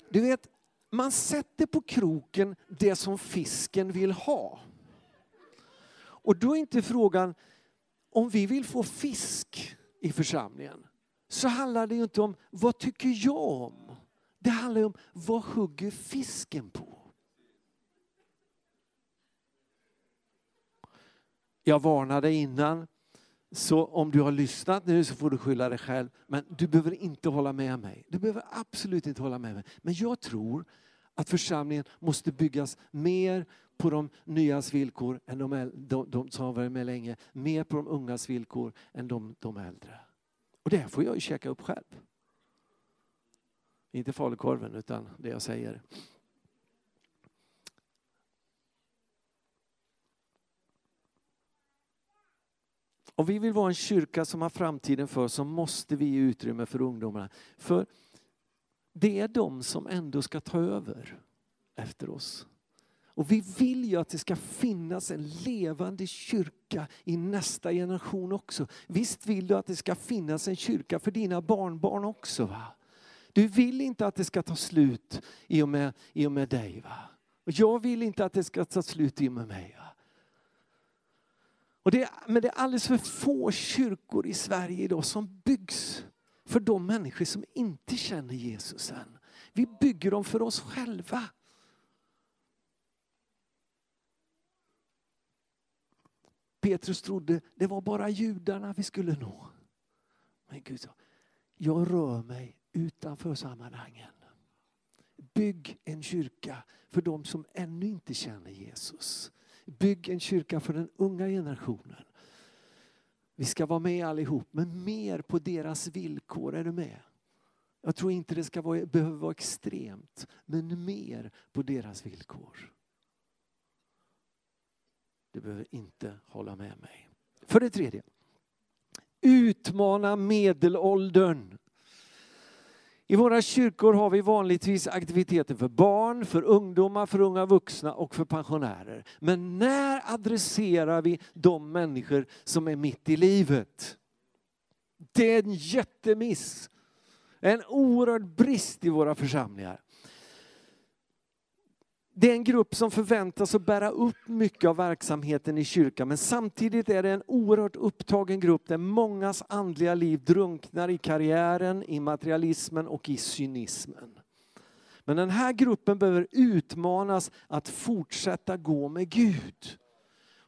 Du vet, man sätter på kroken det som fisken vill ha. Och då är inte frågan om vi vill få fisk i församlingen. Så handlar det ju inte om vad tycker jag om. Det handlar ju om vad hugger fisken på. Jag varnade innan, så om du har lyssnat nu så får du skylla dig själv. Men du behöver inte hålla med mig. Du behöver absolut inte hålla med mig. Men jag tror att församlingen måste byggas mer på de nyas villkor än de, de, de som har varit med länge. Mer på de ungas villkor än de, de äldre. Och det får jag ju käka upp själv. Inte falukorven utan det jag säger. Om vi vill vara en kyrka som har framtiden för så måste vi ge utrymme för ungdomarna. För det är de som ändå ska ta över efter oss. Och vi vill ju att det ska finnas en levande kyrka i nästa generation också. Visst vill du att det ska finnas en kyrka för dina barnbarn också? va? Du vill inte att det ska ta slut i och med, i och med dig. va? Och jag vill inte att det ska ta slut i och med mig. Va? Och det, men det är alldeles för få kyrkor i Sverige idag som byggs för de människor som inte känner Jesus än. Vi bygger dem för oss själva. Petrus trodde det var bara judarna vi skulle nå. Men Gud sa, jag rör mig utanför sammanhangen. Bygg en kyrka för de som ännu inte känner Jesus. Bygg en kyrka för den unga generationen. Vi ska vara med allihop, men mer på deras villkor. Är du med? Jag tror inte det ska vara, behöver vara extremt, men mer på deras villkor. Du behöver inte hålla med mig. För det tredje. Utmana medelåldern. I våra kyrkor har vi vanligtvis aktiviteter för barn, för ungdomar, för unga vuxna och för pensionärer. Men när adresserar vi de människor som är mitt i livet? Det är en jättemiss. En oerhörd brist i våra församlingar. Det är en grupp som förväntas att bära upp mycket av verksamheten i kyrkan men samtidigt är det en oerhört upptagen grupp där mångas andliga liv drunknar i karriären, i materialismen och i cynismen. Men den här gruppen behöver utmanas att fortsätta gå med Gud.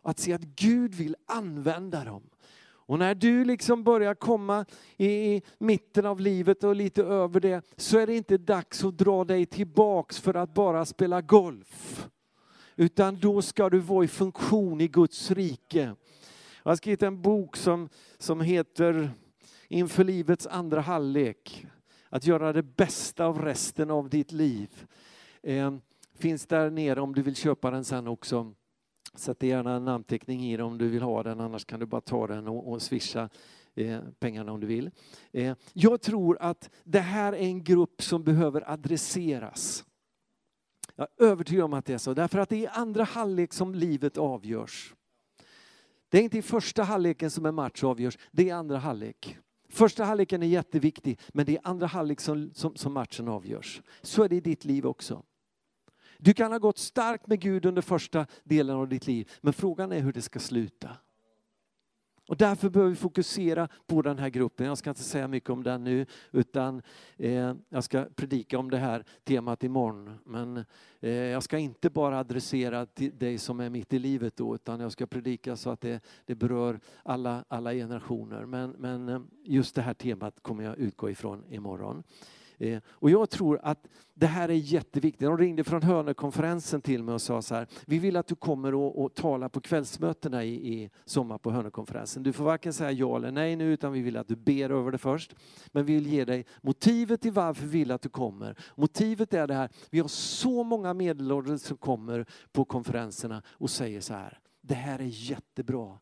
Att se att Gud vill använda dem. Och när du liksom börjar komma i mitten av livet och lite över det, så är det inte dags att dra dig tillbaks för att bara spela golf. Utan då ska du vara i funktion i Guds rike. Jag har skrivit en bok som, som heter Inför livets andra halvlek. Att göra det bästa av resten av ditt liv. Eh, finns där nere om du vill köpa den sen också. Sätt gärna en namnteckning i den om du vill ha den, annars kan du bara ta den och, och swisha eh, pengarna om du vill. Eh, jag tror att det här är en grupp som behöver adresseras. Jag är övertygad om att det är så, därför att det är i andra halvlek som livet avgörs. Det är inte i första halvleken som en match avgörs, det är i andra halvlek. Första halvleken är jätteviktig, men det är i andra halvlek som, som, som matchen avgörs. Så är det i ditt liv också. Du kan ha gått starkt med Gud under första delen av ditt liv, men frågan är hur det ska sluta. Och därför behöver vi fokusera på den här gruppen. Jag ska inte säga mycket om den nu, utan eh, jag ska predika om det här temat imorgon. Men eh, jag ska inte bara adressera till dig som är mitt i livet då, utan jag ska predika så att det, det berör alla, alla generationer. Men, men eh, just det här temat kommer jag utgå ifrån imorgon. Eh, och jag tror att det här är jätteviktigt. De ringde från Hönökonferensen till mig och sa så här, vi vill att du kommer och, och talar på kvällsmötena i, i sommar på Hönökonferensen. Du får varken säga ja eller nej nu utan vi vill att du ber över det först. Men vi vill ge dig motivet till varför vi vill att du kommer. Motivet är det här, vi har så många medelålders som kommer på konferenserna och säger så här, det här är jättebra.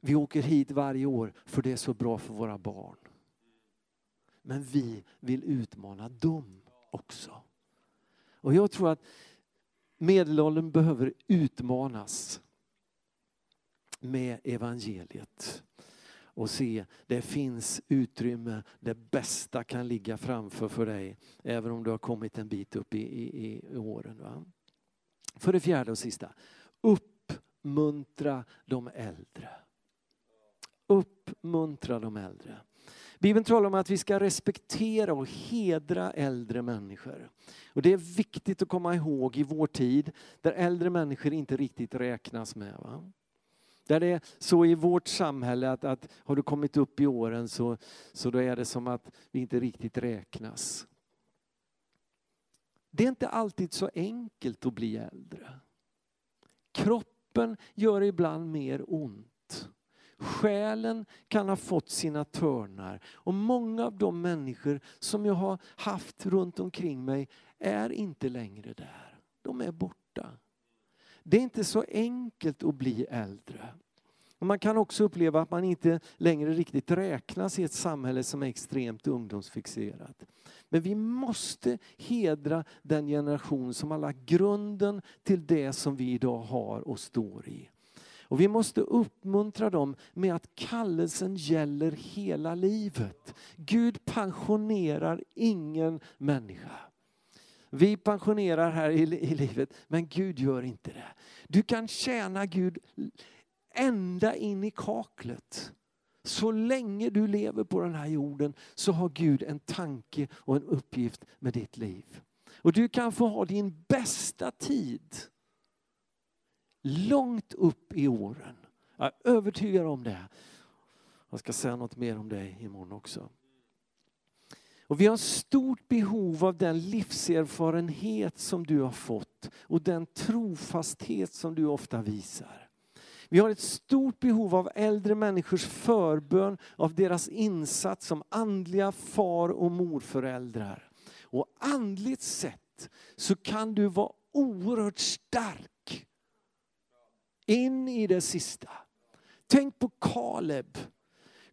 Vi åker hit varje år för det är så bra för våra barn. Men vi vill utmana dem också. Och jag tror att medelåldern behöver utmanas med evangeliet och se det finns utrymme, det bästa kan ligga framför för dig även om du har kommit en bit upp i, i, i åren. Va? För det fjärde och sista, uppmuntra de äldre. Uppmuntra de äldre. Bibeln talar om att vi ska respektera och hedra äldre människor. Och Det är viktigt att komma ihåg i vår tid där äldre människor inte riktigt räknas med. Va? Där det är så i vårt samhälle att, att har du kommit upp i åren så, så då är det som att vi inte riktigt räknas. Det är inte alltid så enkelt att bli äldre. Kroppen gör ibland mer ont. Själen kan ha fått sina törnar. Och många av de människor som jag har haft runt omkring mig är inte längre där. De är borta. Det är inte så enkelt att bli äldre. man kan också uppleva att man inte längre riktigt räknas i ett samhälle som är extremt ungdomsfixerat. Men vi måste hedra den generation som har lagt grunden till det som vi idag har och står i. Och vi måste uppmuntra dem med att kallelsen gäller hela livet. Gud pensionerar ingen människa. Vi pensionerar här i, i livet, men Gud gör inte det. Du kan tjäna Gud ända in i kaklet. Så länge du lever på den här jorden så har Gud en tanke och en uppgift med ditt liv. Och du kan få ha din bästa tid långt upp i åren. Jag är övertygad om det. Jag ska säga något mer om det imorgon också. Och vi har stort behov av den livserfarenhet som du har fått och den trofasthet som du ofta visar. Vi har ett stort behov av äldre människors förbön, av deras insats som andliga far och morföräldrar. Och andligt sett så kan du vara oerhört stark in i det sista. Tänk på Kaleb.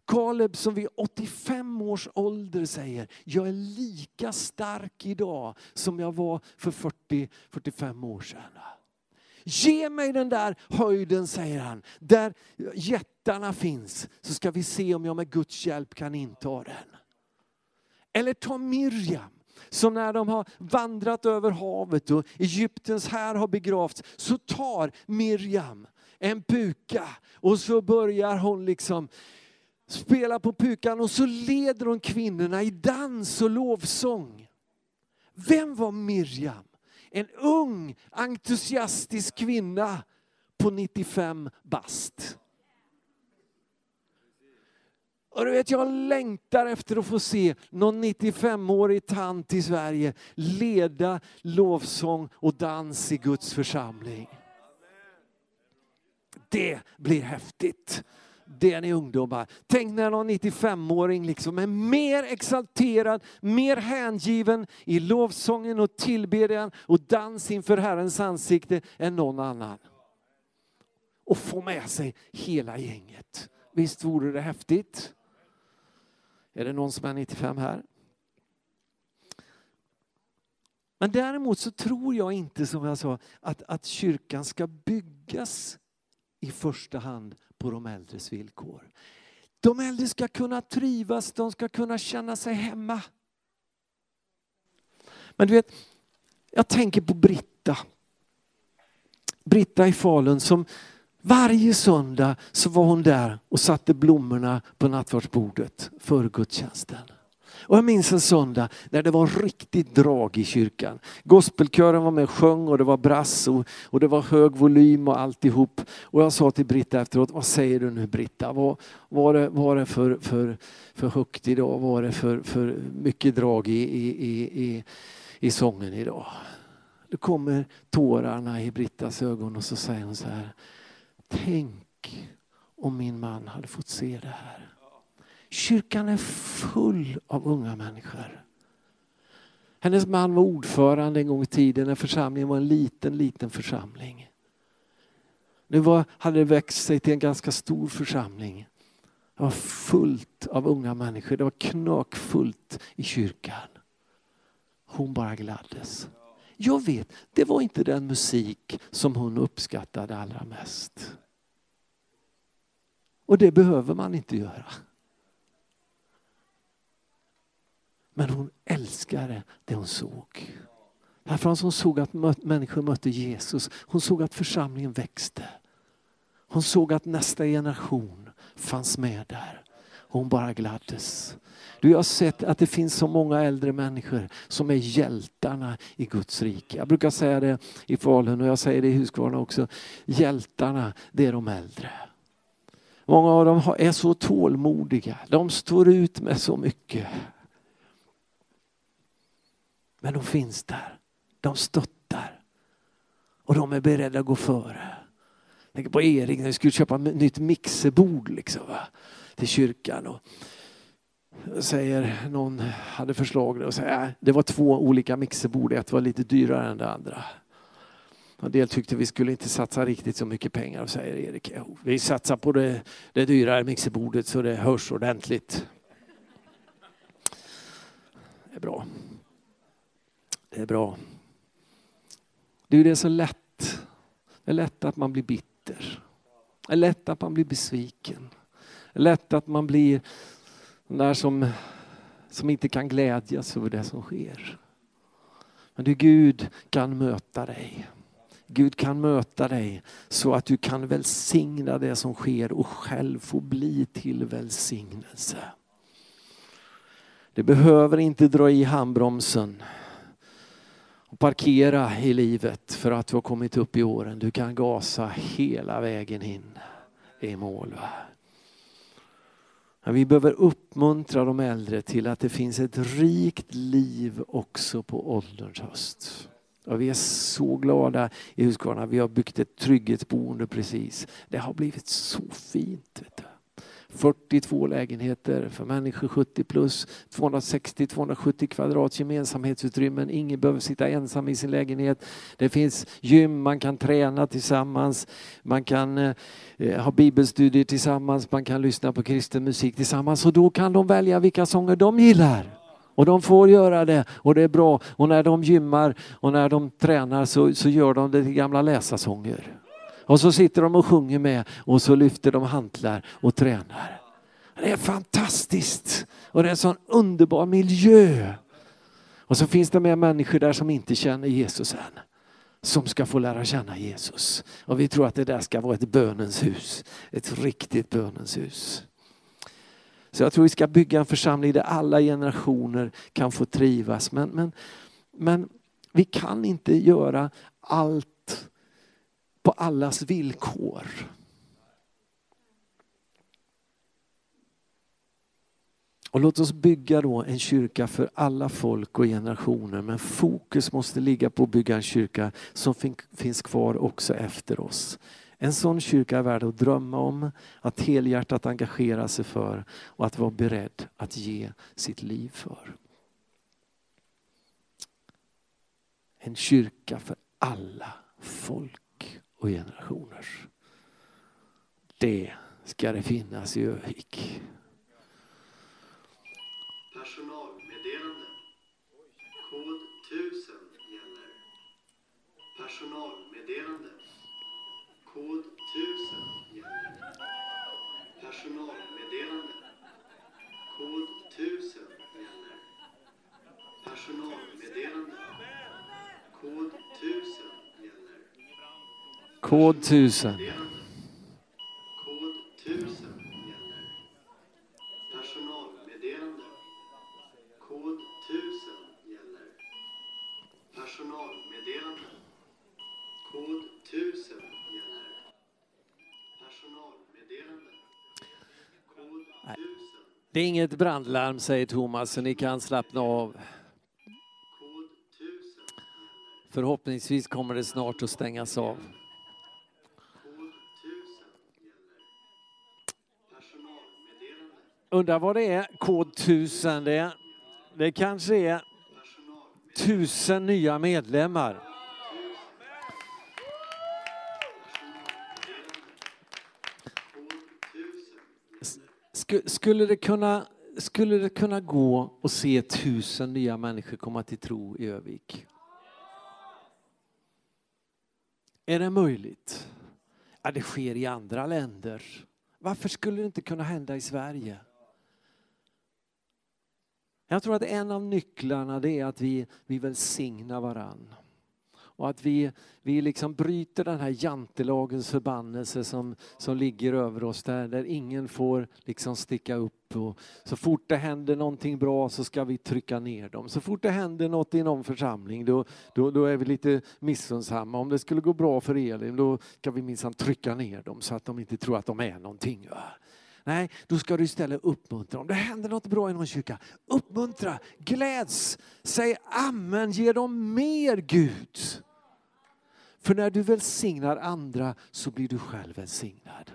Kaleb som vid 85 års ålder säger, jag är lika stark idag som jag var för 40-45 år sedan. Ge mig den där höjden, säger han, där jättarna finns, så ska vi se om jag med Guds hjälp kan inta den. Eller ta Miriam som när de har vandrat över havet och Egyptens här har begravts, så tar Miriam en puka och så börjar hon liksom spela på pukan och så leder hon kvinnorna i dans och lovsång. Vem var Miriam? En ung entusiastisk kvinna på 95 bast. Och du vet, jag längtar efter att få se någon 95-årig tant i Sverige leda lovsång och dans i Guds församling. Det blir häftigt. Det är ni ungdomar. Tänk när någon 95-åring liksom är mer exalterad, mer hängiven i lovsången och tillbedjan och dans inför Herrens ansikte än någon annan. Och få med sig hela gänget. Visst vore det häftigt? Är det någon som är 95 här? Men däremot så tror jag inte, som jag sa, att, att kyrkan ska byggas i första hand på de äldres villkor. De äldre ska kunna trivas, de ska kunna känna sig hemma. Men du vet, jag tänker på Britta. Britta i Falun som varje söndag så var hon där och satte blommorna på nattvardsbordet för gudstjänsten. Och jag minns en söndag när det var riktigt drag i kyrkan. Gospelkören var med och sjöng och det var brass och, och det var hög volym och alltihop. Och jag sa till Britta efteråt, vad säger du nu Britta? Vad var det, var det för, för, för högt idag? Var det för, för mycket drag i, i, i, i, i sången idag? Då kommer tårarna i Brittas ögon och så säger hon så här. Tänk om min man hade fått se det här. Kyrkan är full av unga människor. Hennes man var ordförande en gång i tiden när församlingen var en liten, liten församling. Nu var, hade det växt sig till en ganska stor församling. Det var fullt av unga människor. Det var knökfullt i kyrkan. Hon bara gladdes. Jag vet, det var inte den musik som hon uppskattade allra mest. Och det behöver man inte göra. Men hon älskade det hon såg. Därför att hon såg att människor mötte Jesus. Hon såg att församlingen växte. Hon såg att nästa generation fanns med där. Hon bara gladdes. Du, jag har sett att det finns så många äldre människor som är hjältarna i Guds rike. Jag brukar säga det i Falun och jag säger det i Huskvarna också. Hjältarna, det är de äldre. Många av dem är så tålmodiga. De står ut med så mycket. Men de finns där. De stöttar. Och de är beredda att gå före. Jag tänker på Erik när vi skulle köpa ett nytt mixerbord liksom, va? Till kyrkan. Och säger någon hade förslag och säger äh, det var två olika mixerbord. Ett var lite dyrare än det andra. En del tyckte vi skulle inte satsa riktigt så mycket pengar och säger Erik, vi satsar på det, det dyrare mixerbordet så det hörs ordentligt. Det är bra. Det är bra. Det är så lätt. Det är lätt att man blir bitter. Det är lätt att man blir besviken. Det är lätt att man blir den där som, som inte kan glädjas över det som sker. Men du, Gud kan möta dig. Gud kan möta dig så att du kan välsigna det som sker och själv få bli till välsignelse. Det behöver inte dra i handbromsen och parkera i livet för att du har kommit upp i åren. Du kan gasa hela vägen in i mål. Men vi behöver uppmuntra de äldre till att det finns ett rikt liv också på ålderns höst. Och vi är så glada i Huskvarna. Vi har byggt ett trygghetsboende precis. Det har blivit så fint. Vet du. 42 lägenheter för människor 70 plus, 260-270 kvadrat gemensamhetsutrymmen. Ingen behöver sitta ensam i sin lägenhet. Det finns gym, man kan träna tillsammans, man kan eh, ha bibelstudier tillsammans, man kan lyssna på kristen musik tillsammans och då kan de välja vilka sånger de gillar. Och de får göra det och det är bra. Och när de gymmar och när de tränar så, så gör de det till gamla läsarsånger. Och så sitter de och sjunger med och så lyfter de hantlar och tränar. Det är fantastiskt och det är en sån underbar miljö. Och så finns det med människor där som inte känner Jesus än. Som ska få lära känna Jesus. Och vi tror att det där ska vara ett bönens hus. Ett riktigt bönens hus. Så jag tror vi ska bygga en församling där alla generationer kan få trivas. Men, men, men vi kan inte göra allt på allas villkor. Och låt oss bygga då en kyrka för alla folk och generationer. Men fokus måste ligga på att bygga en kyrka som finns kvar också efter oss. En sån kyrka är värd att drömma om, att helhjärtat engagera sig för och att vara beredd att ge sitt liv för. En kyrka för alla folk och generationers. Det ska det finnas i Övik. Personalmeddelande. Kod 1000 gäller. Personalmeddelande. Kod 1000 gäller. Personalmeddelande. Kod 1000 gäller. Personalmeddelande. Kod 1000 Kod 1000. Det är inget brandlarm säger Thomas så ni kan slappna av. Förhoppningsvis kommer det snart att stängas av. Undrar vad det är, kod 1000 det, det kanske är tusen nya medlemmar. Skulle det, kunna, skulle det kunna gå att se tusen nya människor komma till tro i Övik? Är det möjligt? Ja, det sker i andra länder. Varför skulle det inte kunna hända i Sverige? Jag tror att en av nycklarna det är att vi, vi välsignar varann. Och att vi, vi liksom bryter den här jantelagens förbannelse som, som ligger över oss där, där ingen får liksom sticka upp. Och så fort det händer någonting bra så ska vi trycka ner dem. Så fort det händer något i någon församling då, då, då är vi lite missunnsamma. Om det skulle gå bra för Elin då ska vi minsann trycka ner dem så att de inte tror att de är någonting. Va? Nej, då ska du istället uppmuntra. Om det händer något bra i någon kyrka, uppmuntra, gläds, säg amen, ge dem mer Gud. För när du välsignar andra så blir du själv välsignad.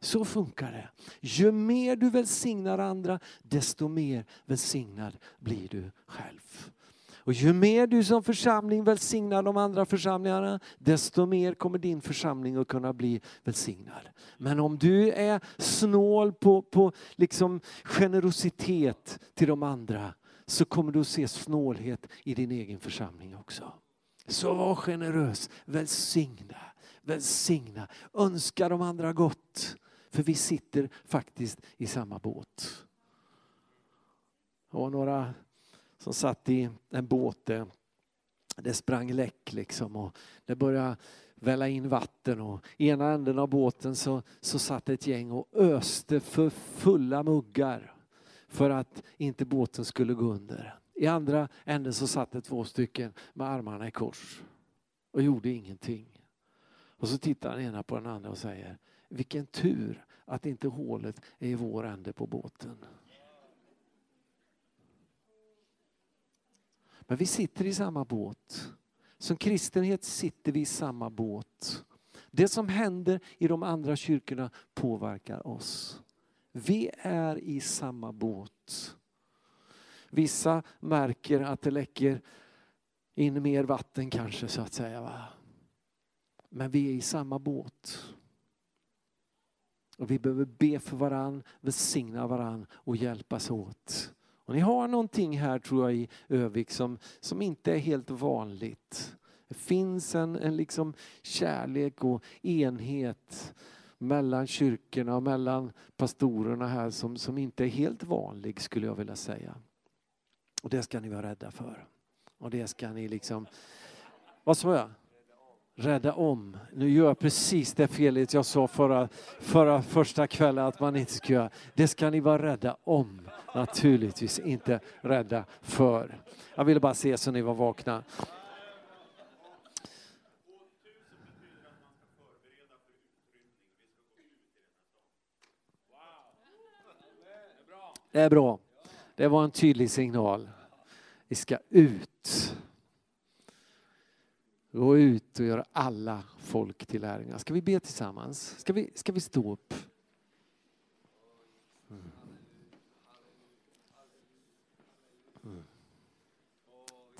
Så funkar det. Ju mer du välsignar andra, desto mer välsignad blir du själv. Och ju mer du som församling välsignar de andra församlingarna, desto mer kommer din församling att kunna bli välsignad. Men om du är snål på, på liksom generositet till de andra, så kommer du att se snålhet i din egen församling också. Så var generös, välsigna, välsigna, önska de andra gott. För vi sitter faktiskt i samma båt. Och några som satt i en båt där det sprang läck liksom och det började välla in vatten och i ena änden av båten så, så satt ett gäng och öste för fulla muggar för att inte båten skulle gå under. I andra änden så satt det två stycken med armarna i kors och gjorde ingenting. Och så tittar den ena på den andra och säger, vilken tur att inte hålet är i vår ände på båten. Men vi sitter i samma båt. Som kristenhet sitter vi i samma båt. Det som händer i de andra kyrkorna påverkar oss. Vi är i samma båt. Vissa märker att det läcker in mer vatten kanske så att säga. Va? Men vi är i samma båt. Och vi behöver be för varann, välsigna varann och hjälpas åt. Och ni har någonting här tror jag i Övik som, som inte är helt vanligt. Det finns en, en liksom kärlek och enhet mellan kyrkorna och mellan pastorerna här som, som inte är helt vanlig skulle jag vilja säga. Och det ska ni vara rädda för. Och det ska ni liksom... Vad sa jag? Rädda om. Nu gör jag precis det felet jag sa förra, förra första kvällen att man inte ska göra. Det ska ni vara rädda om. Naturligtvis inte rädda för. Jag ville bara se så ni var vakna. Det är bra. Det var en tydlig signal. Vi ska ut. Gå ut och göra alla folk till lärjungar. Ska vi be tillsammans? Ska vi, ska vi stå upp?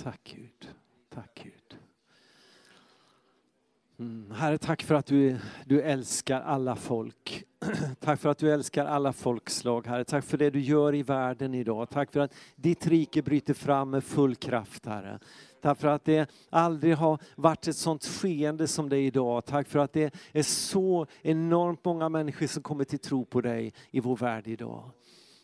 Tack Gud. Tack Gud. Mm. Herre, tack för att du, du älskar alla folk. Tack för att du älskar alla folkslag, Herre. Tack för det du gör i världen idag. Tack för att ditt rike bryter fram med full kraft, Herre. Tack för att det aldrig har varit ett sånt skeende som det är idag. Tack för att det är så enormt många människor som kommer till tro på dig i vår värld idag.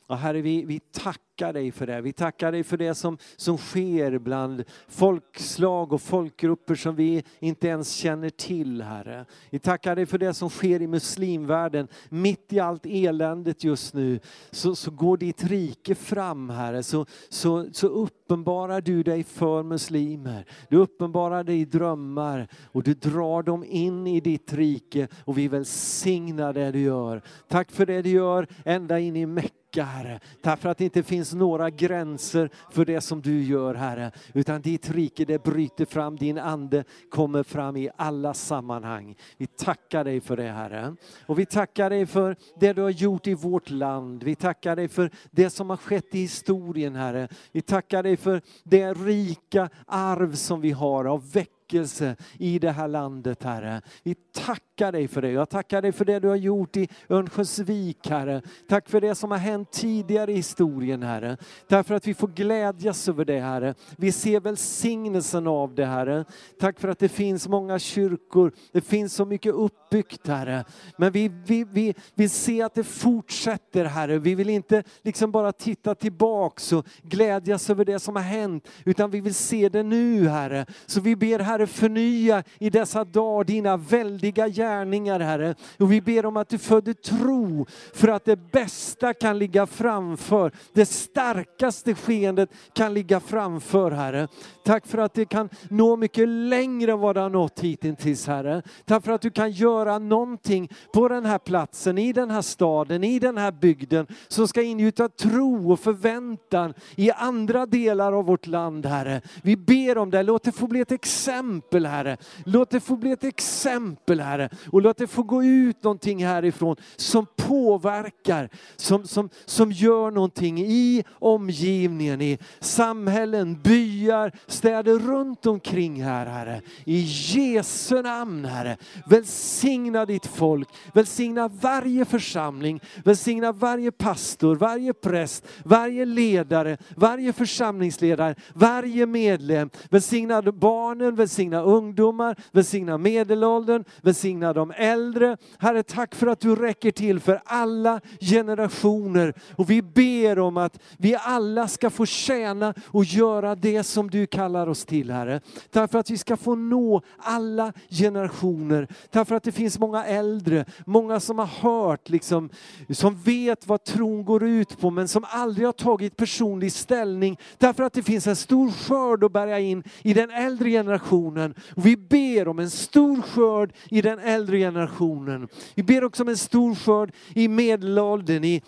Och herre, vi, vi tackar dig för det. Vi tackar dig för det som, som sker bland folkslag och folkgrupper som vi inte ens känner till, Herre. Vi tackar dig för det som sker i muslimvärlden. Mitt i allt eländet just nu så, så går ditt rike fram, Herre. Så, så, så uppenbarar du dig för muslimer. Du uppenbarar dig i drömmar och du drar dem in i ditt rike och vi välsignar det du gör. Tack för det du gör ända in i Mecka Herre. Tack för att det inte finns några gränser för det som du gör Herre. Utan ditt rike det bryter fram, din ande kommer fram i alla sammanhang. Vi tackar dig för det Herre. Och vi tackar dig för det du har gjort i vårt land. Vi tackar dig för det som har skett i historien Herre. Vi tackar dig för det rika arv som vi har av veckor väckelse i det här landet Herre. Vi tackar dig för det. Jag tackar dig för det du har gjort i Örnsköldsvik Herre. Tack för det som har hänt tidigare i historien Herre. Tack för att vi får glädjas över det Herre. Vi ser välsignelsen av det Herre. Tack för att det finns många kyrkor. Det finns så mycket uppbyggt Herre. Men vi, vi, vi vill se att det fortsätter Herre. Vi vill inte liksom bara titta tillbaks och glädjas över det som har hänt. Utan vi vill se det nu Herre. Så vi ber Herre Herre förnya i dessa dagar dina väldiga gärningar Herre. Och vi ber om att du föder tro för att det bästa kan ligga framför. Det starkaste skeendet kan ligga framför Herre. Tack för att det kan nå mycket längre än vad det har nått hittills Herre. Tack för att du kan göra någonting på den här platsen, i den här staden, i den här bygden som ska ingjuta tro och förväntan i andra delar av vårt land Herre. Vi ber om det, låt det få bli ett exempel Herre. Låt det få bli ett exempel Herre och låt det få gå ut någonting härifrån som påverkar, som, som, som gör någonting i omgivningen, i samhällen, byar, städer runt omkring här Herre. I Jesu namn Herre. Välsigna ditt folk, välsigna varje församling, välsigna varje pastor, varje präst, varje ledare, varje församlingsledare, varje medlem. Välsigna barnen, välsigna Välsigna ungdomar, välsigna medelåldern, välsigna de äldre. Herre, tack för att du räcker till för alla generationer. Och vi ber om att vi alla ska få tjäna och göra det som du kallar oss till, Herre. Tack för att vi ska få nå alla generationer. Tack för att det finns många äldre, många som har hört, liksom, som vet vad tron går ut på, men som aldrig har tagit personlig ställning. Därför att det finns en stor skörd att bärga in i den äldre generationen. Och vi ber om en stor skörd i den äldre generationen. Vi ber också om en stor skörd i medelåldern, i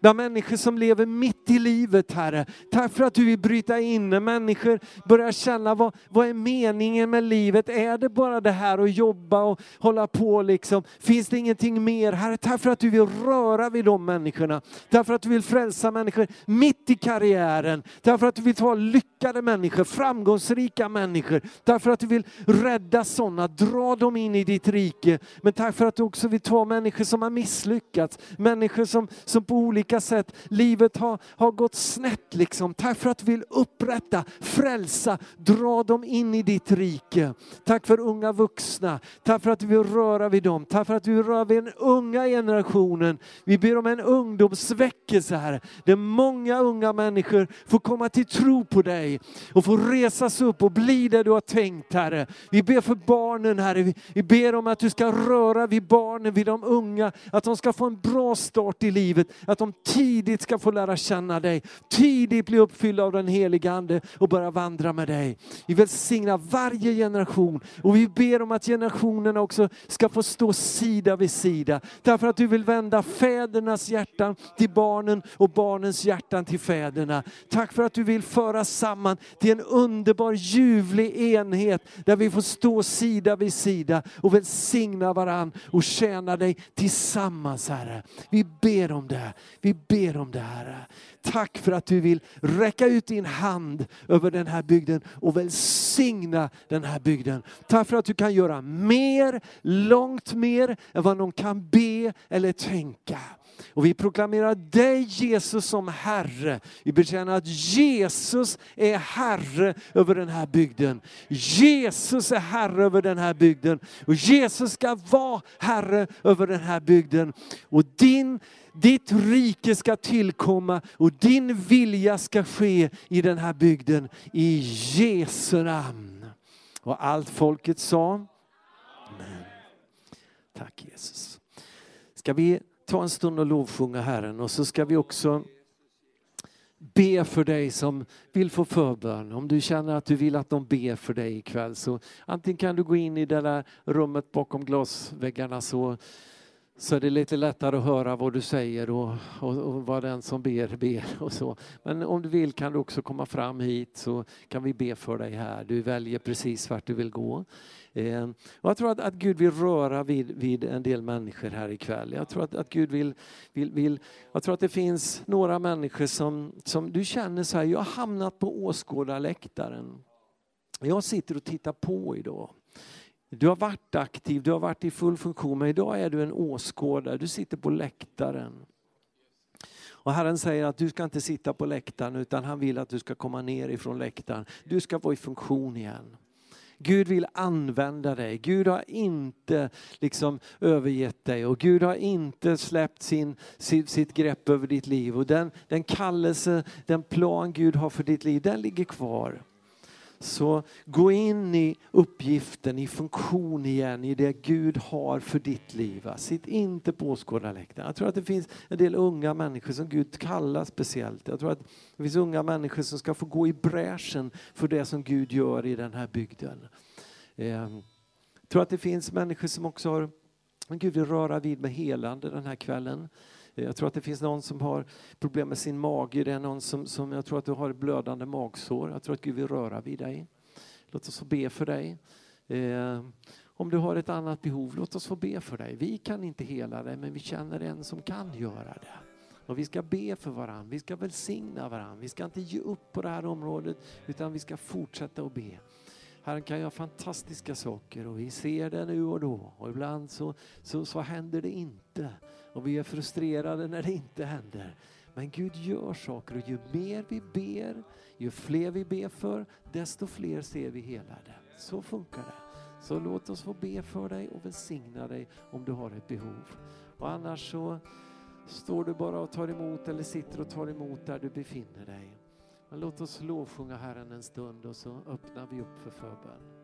de människor som lever mitt i livet, Herre. Tack för att du vill bryta in när människor börjar känna vad, vad är meningen med livet? Är det bara det här att jobba och hålla på liksom? Finns det ingenting mer? Herre, tack för att du vill röra vid de människorna. Tack för att du vill frälsa människor mitt i karriären. Tack för att du vill ta lyckade människor, framgångsrika människor. Tack för att du vill rädda sådana, dra dem in i ditt rike. Men tack för att du också vill ta människor som har misslyckats, människor som, som på olika sätt, livet har, har gått snett liksom. Tack för att du vill upprätta, frälsa, dra dem in i ditt rike. Tack för unga vuxna, tack för att du vill röra vid dem, tack för att du vill röra vid den unga generationen. Vi ber om en ungdomsväckelse här, där många unga människor får komma till tro på dig och får resas upp och bli det du har tänkt Herre. Vi ber för barnen Herre, vi, vi ber om att du ska röra vid barnen, vid de unga, att de ska få en bra start i livet, att de tidigt ska få lära känna dig, tidigt bli uppfyllda av den heliga Ande och börja vandra med dig. Vi välsignar varje generation och vi ber om att generationerna också ska få stå sida vid sida. Därför att du vill vända fädernas hjärtan till barnen och barnens hjärtan till fäderna. Tack för att du vill föra samman till en underbar ljuvlig enhet där vi får stå sida vid sida och välsigna varann och tjäna dig tillsammans Herre. Vi ber om det, vi ber om det Herre. Tack för att du vill räcka ut din hand över den här bygden och välsigna den här bygden. Tack för att du kan göra mer, långt mer än vad någon kan be eller tänka. Och vi proklamerar dig Jesus som Herre. Vi bekänner att Jesus är Herre över den här bygden. Jesus är Herre över den här bygden. Och Jesus ska vara Herre över den här bygden. Och din ditt rike ska tillkomma och din vilja ska ske i den här bygden. I Jesu namn. Och allt folket sa Amen. Tack Jesus. Ska vi ta en stund och lovsjunga Herren och så ska vi också be för dig som vill få förbön. Om du känner att du vill att de ber för dig ikväll så antingen kan du gå in i det där rummet bakom glasväggarna så så är det lite lättare att höra vad du säger och, och, och, vad den som ber ber och så. Men om du vill kan du också komma fram hit så kan vi be för dig här. Du väljer precis vart du vill gå. Eh, och jag tror att, att Gud vill röra vid, vid en del människor här ikväll. Jag tror att, att Gud vill, vill, vill, jag tror att det finns några människor som, som du känner så här, jag har hamnat på åskådarläktaren. Jag sitter och tittar på idag. Du har varit aktiv, du har varit i full funktion, men idag är du en åskådare. Du sitter på läktaren. Och Herren säger att du ska inte sitta på läktaren utan han vill att du ska komma ner ifrån läktaren. Du ska vara i funktion igen. Gud vill använda dig. Gud har inte liksom övergett dig och Gud har inte släppt sin, sitt, sitt grepp över ditt liv. Och den, den kallelse, den plan Gud har för ditt liv, den ligger kvar. Så gå in i uppgiften, i funktion igen, i det Gud har för ditt liv. Va? Sitt inte på åskådarläktaren. Jag tror att det finns en del unga människor som Gud kallar speciellt. Jag tror att det finns unga människor som ska få gå i bräschen för det som Gud gör i den här bygden. Ehm, jag tror att det finns människor som också har Gud vill röra vid med helande den här kvällen. Jag tror att det finns någon som har problem med sin mage. Det är någon som, som jag tror att du har blödande magsår. Jag tror att Gud vill röra vid dig. Låt oss få be för dig. Eh, om du har ett annat behov, låt oss få be för dig. Vi kan inte hela dig, men vi känner en som kan göra det. Och vi ska be för varandra, vi ska välsigna varandra. Vi ska inte ge upp på det här området, utan vi ska fortsätta att be. Herren kan göra fantastiska saker och vi ser det nu och då. Och ibland så, så, så händer det inte. Och vi är frustrerade när det inte händer. Men Gud gör saker och ju mer vi ber, ju fler vi ber för, desto fler ser vi helade. Så funkar det. Så låt oss få be för dig och välsigna dig om du har ett behov. Och annars så står du bara och tar emot eller sitter och tar emot där du befinner dig. Men låt oss lovsjunga Herren en stund och så öppnar vi upp för förbön.